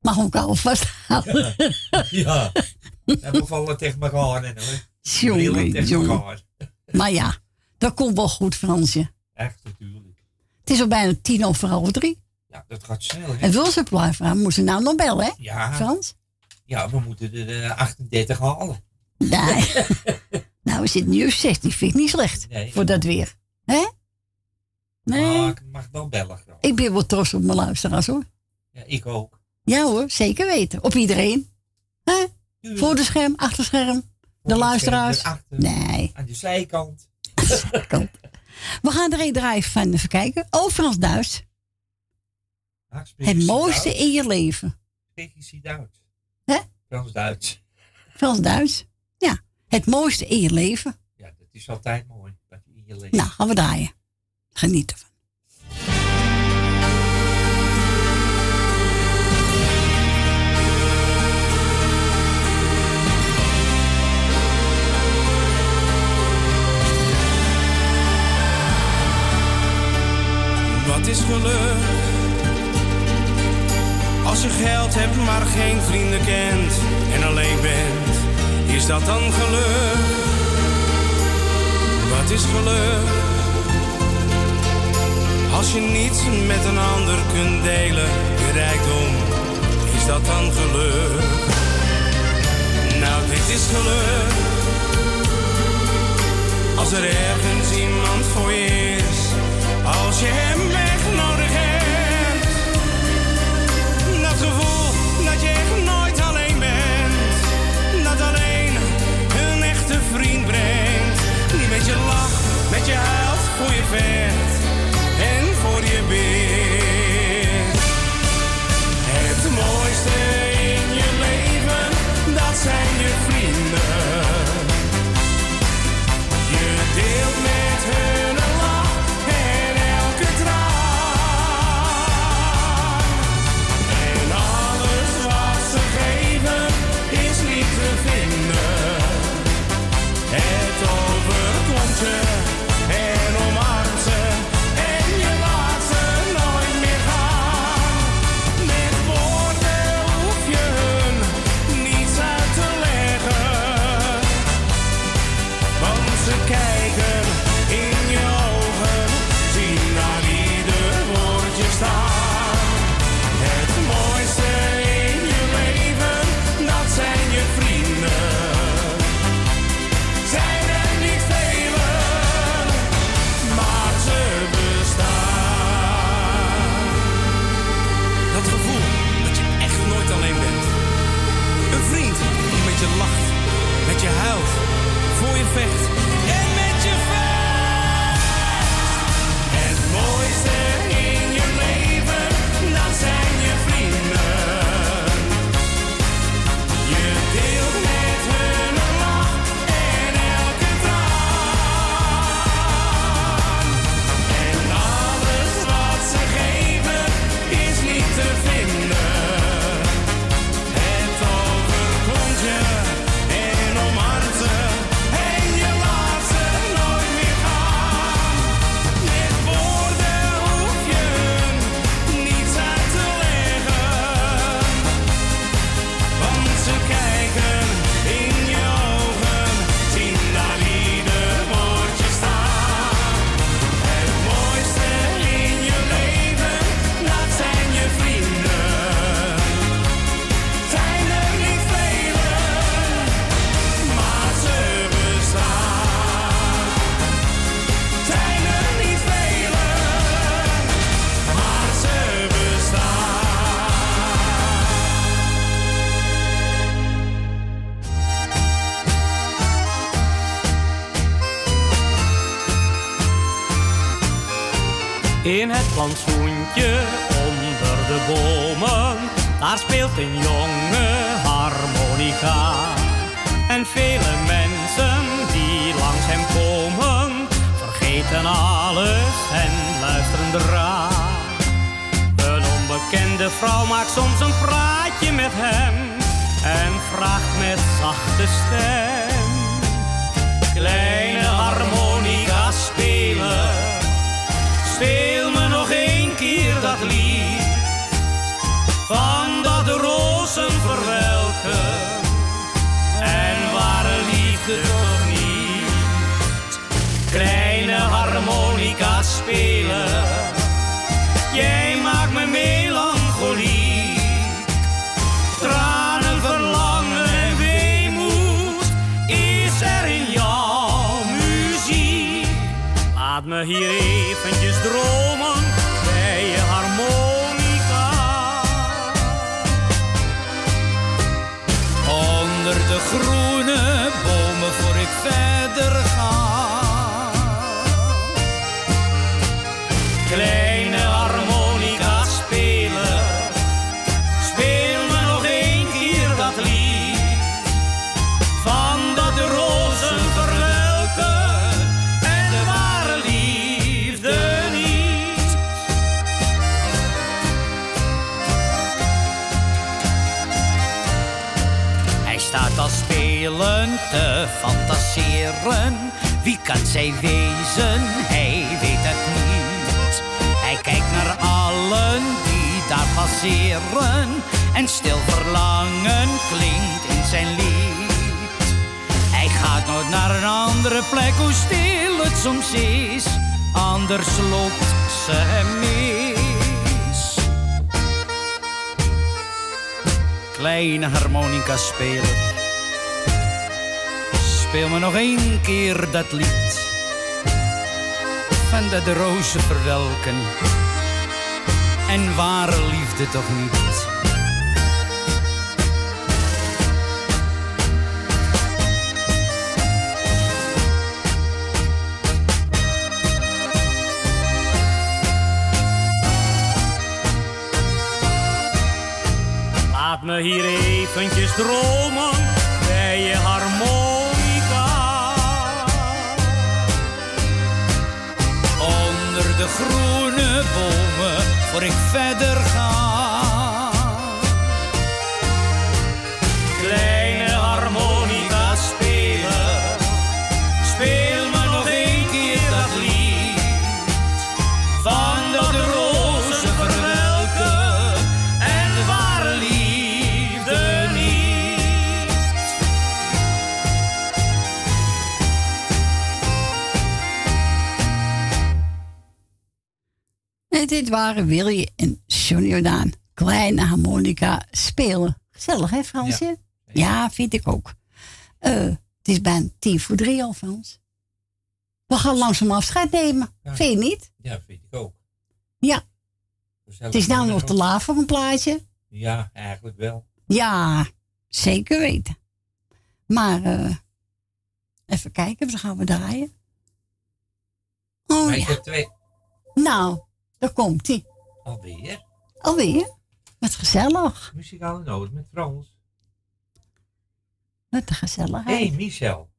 Mag ook al vasthouden. Ja. En we vallen tegen elkaar en hoor. Jongen, jongen. Maar ja, dat komt wel goed, Fransje. Echt natuurlijk. Het is al bijna tien over half drie. Ja, dat gaat snel hè. En wil ze blijven, moet ze nou nog bellen, hè? Ja. Frans? Ja, we moeten de eh, 38 halen. Nee. nou, we zitten nu op 16, vind ik niet slecht. Nee. Voor dat weer. Hè? Nee. Maar ik mag wel bellen. graag. Ik ben wel trots op mijn luisteraars, hoor. Ja, ik ook. Ja hoor, zeker weten. Op iedereen. Hè? Voor de scherm, achter scherm. De luisteraars. Achter, Nee. Aan de zijkant. We gaan er een draaien van even kijken. Frans Duits. Ah, Het mooiste Duits? in je leven. Spreek je Duits? Hè? Frans-Duits. Frans Duits. Ja. Het mooiste in je leven. Ja, dat is altijd mooi. Dat je in je leven. Nou, gaan we draaien. Geniet ervan. Wat is geluk? Als je geld hebt, maar geen vrienden kent en alleen bent, is dat dan geluk? Wat is geluk? Als je niets met een ander kunt delen, rijkdom, is dat dan geluk? Nou, dit is geluk. Als er ergens iemand voor je is, als je hem echt nodig hebt. Dat gevoel dat je echt nooit alleen bent. Dat alleen een echte vriend brengt. Die met je lacht, met je huilt, voor je vecht en voor je bidt. Het mooiste In het plantsoentje onder de bomen, daar speelt een jonge harmonica. En vele mensen die langs hem komen, vergeten alles en luisteren eraan. Een onbekende vrouw maakt soms een praatje met hem en vraagt met zachte stem. Kleine harmonica spelen. Speel me nog een keer dat lied van dat rozen verwelken en ware liefde toch niet. Kleine harmonica spelen, jij maakt me melancholiek. Tranen, verlangen en weemoed is er in jouw muziek. Laat me hier eventjes dromen Wie kan zij wezen? Hij weet het niet. Hij kijkt naar allen die daar passeren. En stil verlangen klinkt in zijn lied. Hij gaat nooit naar een andere plek, hoe stil het soms is. anders loopt ze hem mis. Kleine harmonica speler, speel me nog één keer dat lied van dat de rozen verwelken en ware liefde toch niet. Laat me hier eventjes dromen bij je groene bomen voor ik verder ga. Dit waren Willy en Johnny Jordaan. Kleine harmonica spelen. Gezellig, hè Fransje? Ja, vind ik ook. Eh, het is bijna tien voor drie al, Frans. We gaan langzaam afscheid nemen. Vind je niet? Ja, vind ik ook. Ja. Het is nou nog te laat voor een plaatje. Ja, eigenlijk wel. Ja, zeker weten. Maar eh, even kijken, wat gaan we draaien? Oh maar ik ja. heb twee. Nou, daar komt hij. Alweer? Alweer? Wat gezellig. Muzikale noot met Frans. Wat een gezelligheid. Hé, hey, Michel.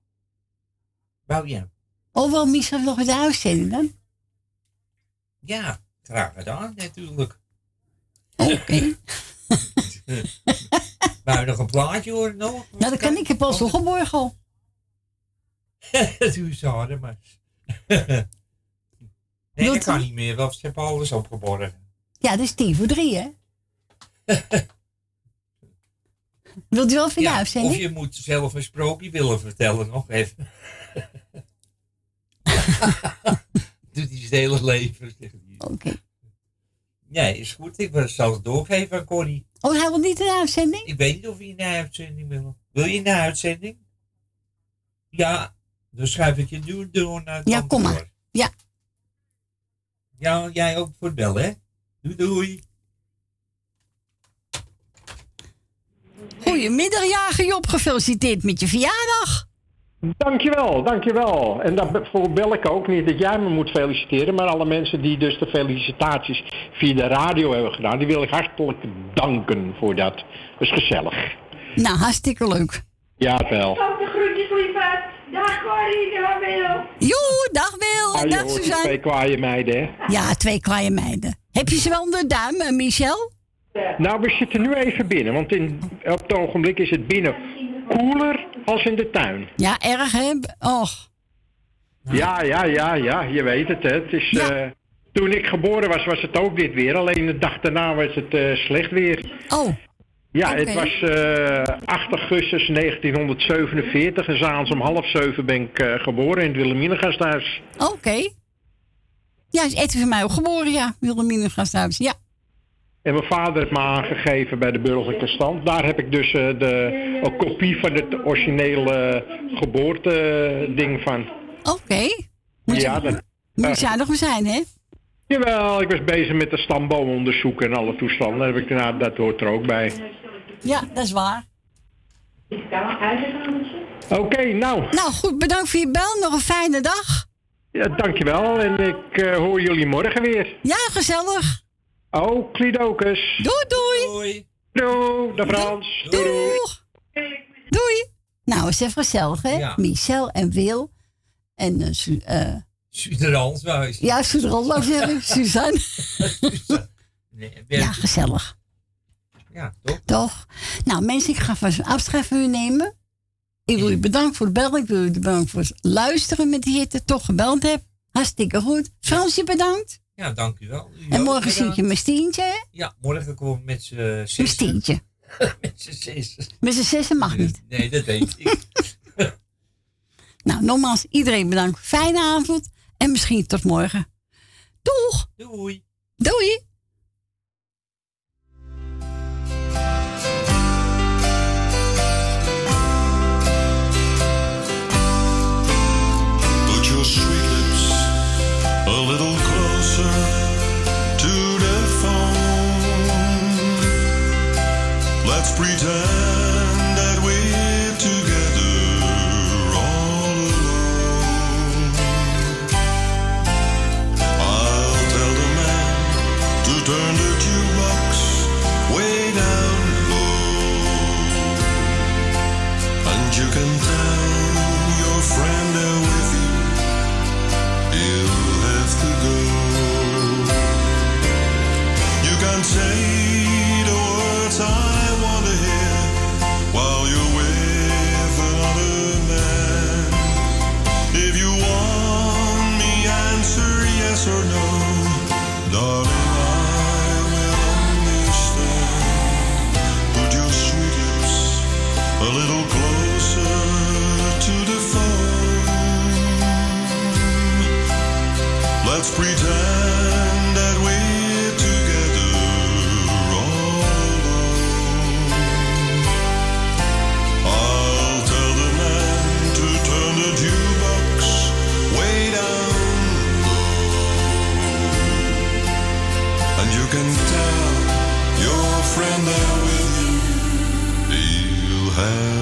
Wou je? Oh, wel misschien nog een uitzending dan? Ja, graag gedaan, natuurlijk. Oké. Wou je nog een plaatje horen nog? Nou, dat kan ik. Ik heb al zo geborgen al. Doe eens maar... nee, Wilt dat kan u? niet meer, want ze hebben alles opgeborgen. Ja, dat is tien voor drie, hè? Wilt u wel de Ja, uitzending? of je moet zelf een sprookje willen vertellen, nog even. Doet hij zijn hele leven. hij. Oké. Nee, is goed. Ik zal het doorgeven aan Connie. Oh, hij wil niet een uitzending? Ik weet niet of je in de uitzending wil. Wil je in de uitzending? Ja, dan schuif ik je nu door naar het Ja, kom maar. Ja. Ja, jij ook voor het bellen, hè? Doei, doei. Goedemiddag, Jager Job. Gefeliciteerd met je verjaardag. Dankjewel, dankjewel. En daarvoor bel ik ook niet dat jij me moet feliciteren, maar alle mensen die dus de felicitaties via de radio hebben gedaan, die wil ik hartelijk danken voor dat. Dat is gezellig. Nou, hartstikke leuk. Ja, wel. de groetjes, lieverd. Dag Corrie, dag Wil. Joe, dag Wil. Ah, je dag Suzanne. twee kwaaie meiden, hè? Ja, twee kwaaie meiden. Heb je ze wel onder de duim, eh, Michel? Nou, we zitten nu even binnen, want in, op het ogenblik is het binnen koeler als in de tuin. Ja, erg hè? Och. Ja, ja, ja, ja, je weet het. Hè. het is, eh, toen ik geboren was, was het ook dit weer. Alleen de dag daarna was het eh, slecht weer. Oh. Ja, het was eh 8 augustus 1947 en s'avonds om half zeven ben ik eh, geboren in het Wilhelminengasthuis. Oké. Ja, is Edwin van mij ook geboren, ja. Wilhelmine Gasthuis, ja. En mijn vader heeft me aangegeven bij de burgerlijke stand. Daar heb ik dus eh, de, een kopie van het originele geboorteding van. Oké. ja, dat, Moet je zuinig zijn, hè? Jawel, ik was bezig met de stamboomonderzoek en alle toestanden. Heb ik, nou, dat hoort er ook bij. Ja, dat is waar. Oké, nou. Nou, goed, bedankt voor je bel. Nog een fijne dag. Ja, dankjewel en ik eh, hoor jullie morgen weer. Ja, gezellig. Oh, Klidokus. Doei, doei. Doei. Doei, de Frans. Doei, doei. Nou, is even gezellig, hè? Ja. Michel en Wil. En, eh Suderans, wou ja, Suzanne, wou ik zeggen. Suzanne. Nee, Ja, gezellig. Ja, toch? Toch? Nou, mensen, ik ga vast afscheid van u nemen. Ik wil u bedanken voor het bellen. Ik wil u bedanken voor het luisteren met die hitte. Toch gebeld hebt. Hartstikke goed. Fransje, bedankt. Ja, dank u wel. U En morgen zie ik je met Stientje? Ja, morgen komen we met z'n Met zes. Stientje. met z'n zes. Met z'n zessen mag niet. Nee, dat weet ik. Nou, nogmaals, iedereen bedankt. Fijne avond. En misschien tot morgen. Doeg! Doei! Doei! Put your sweet lips a little closer to the phone. Let's pretend. rêve.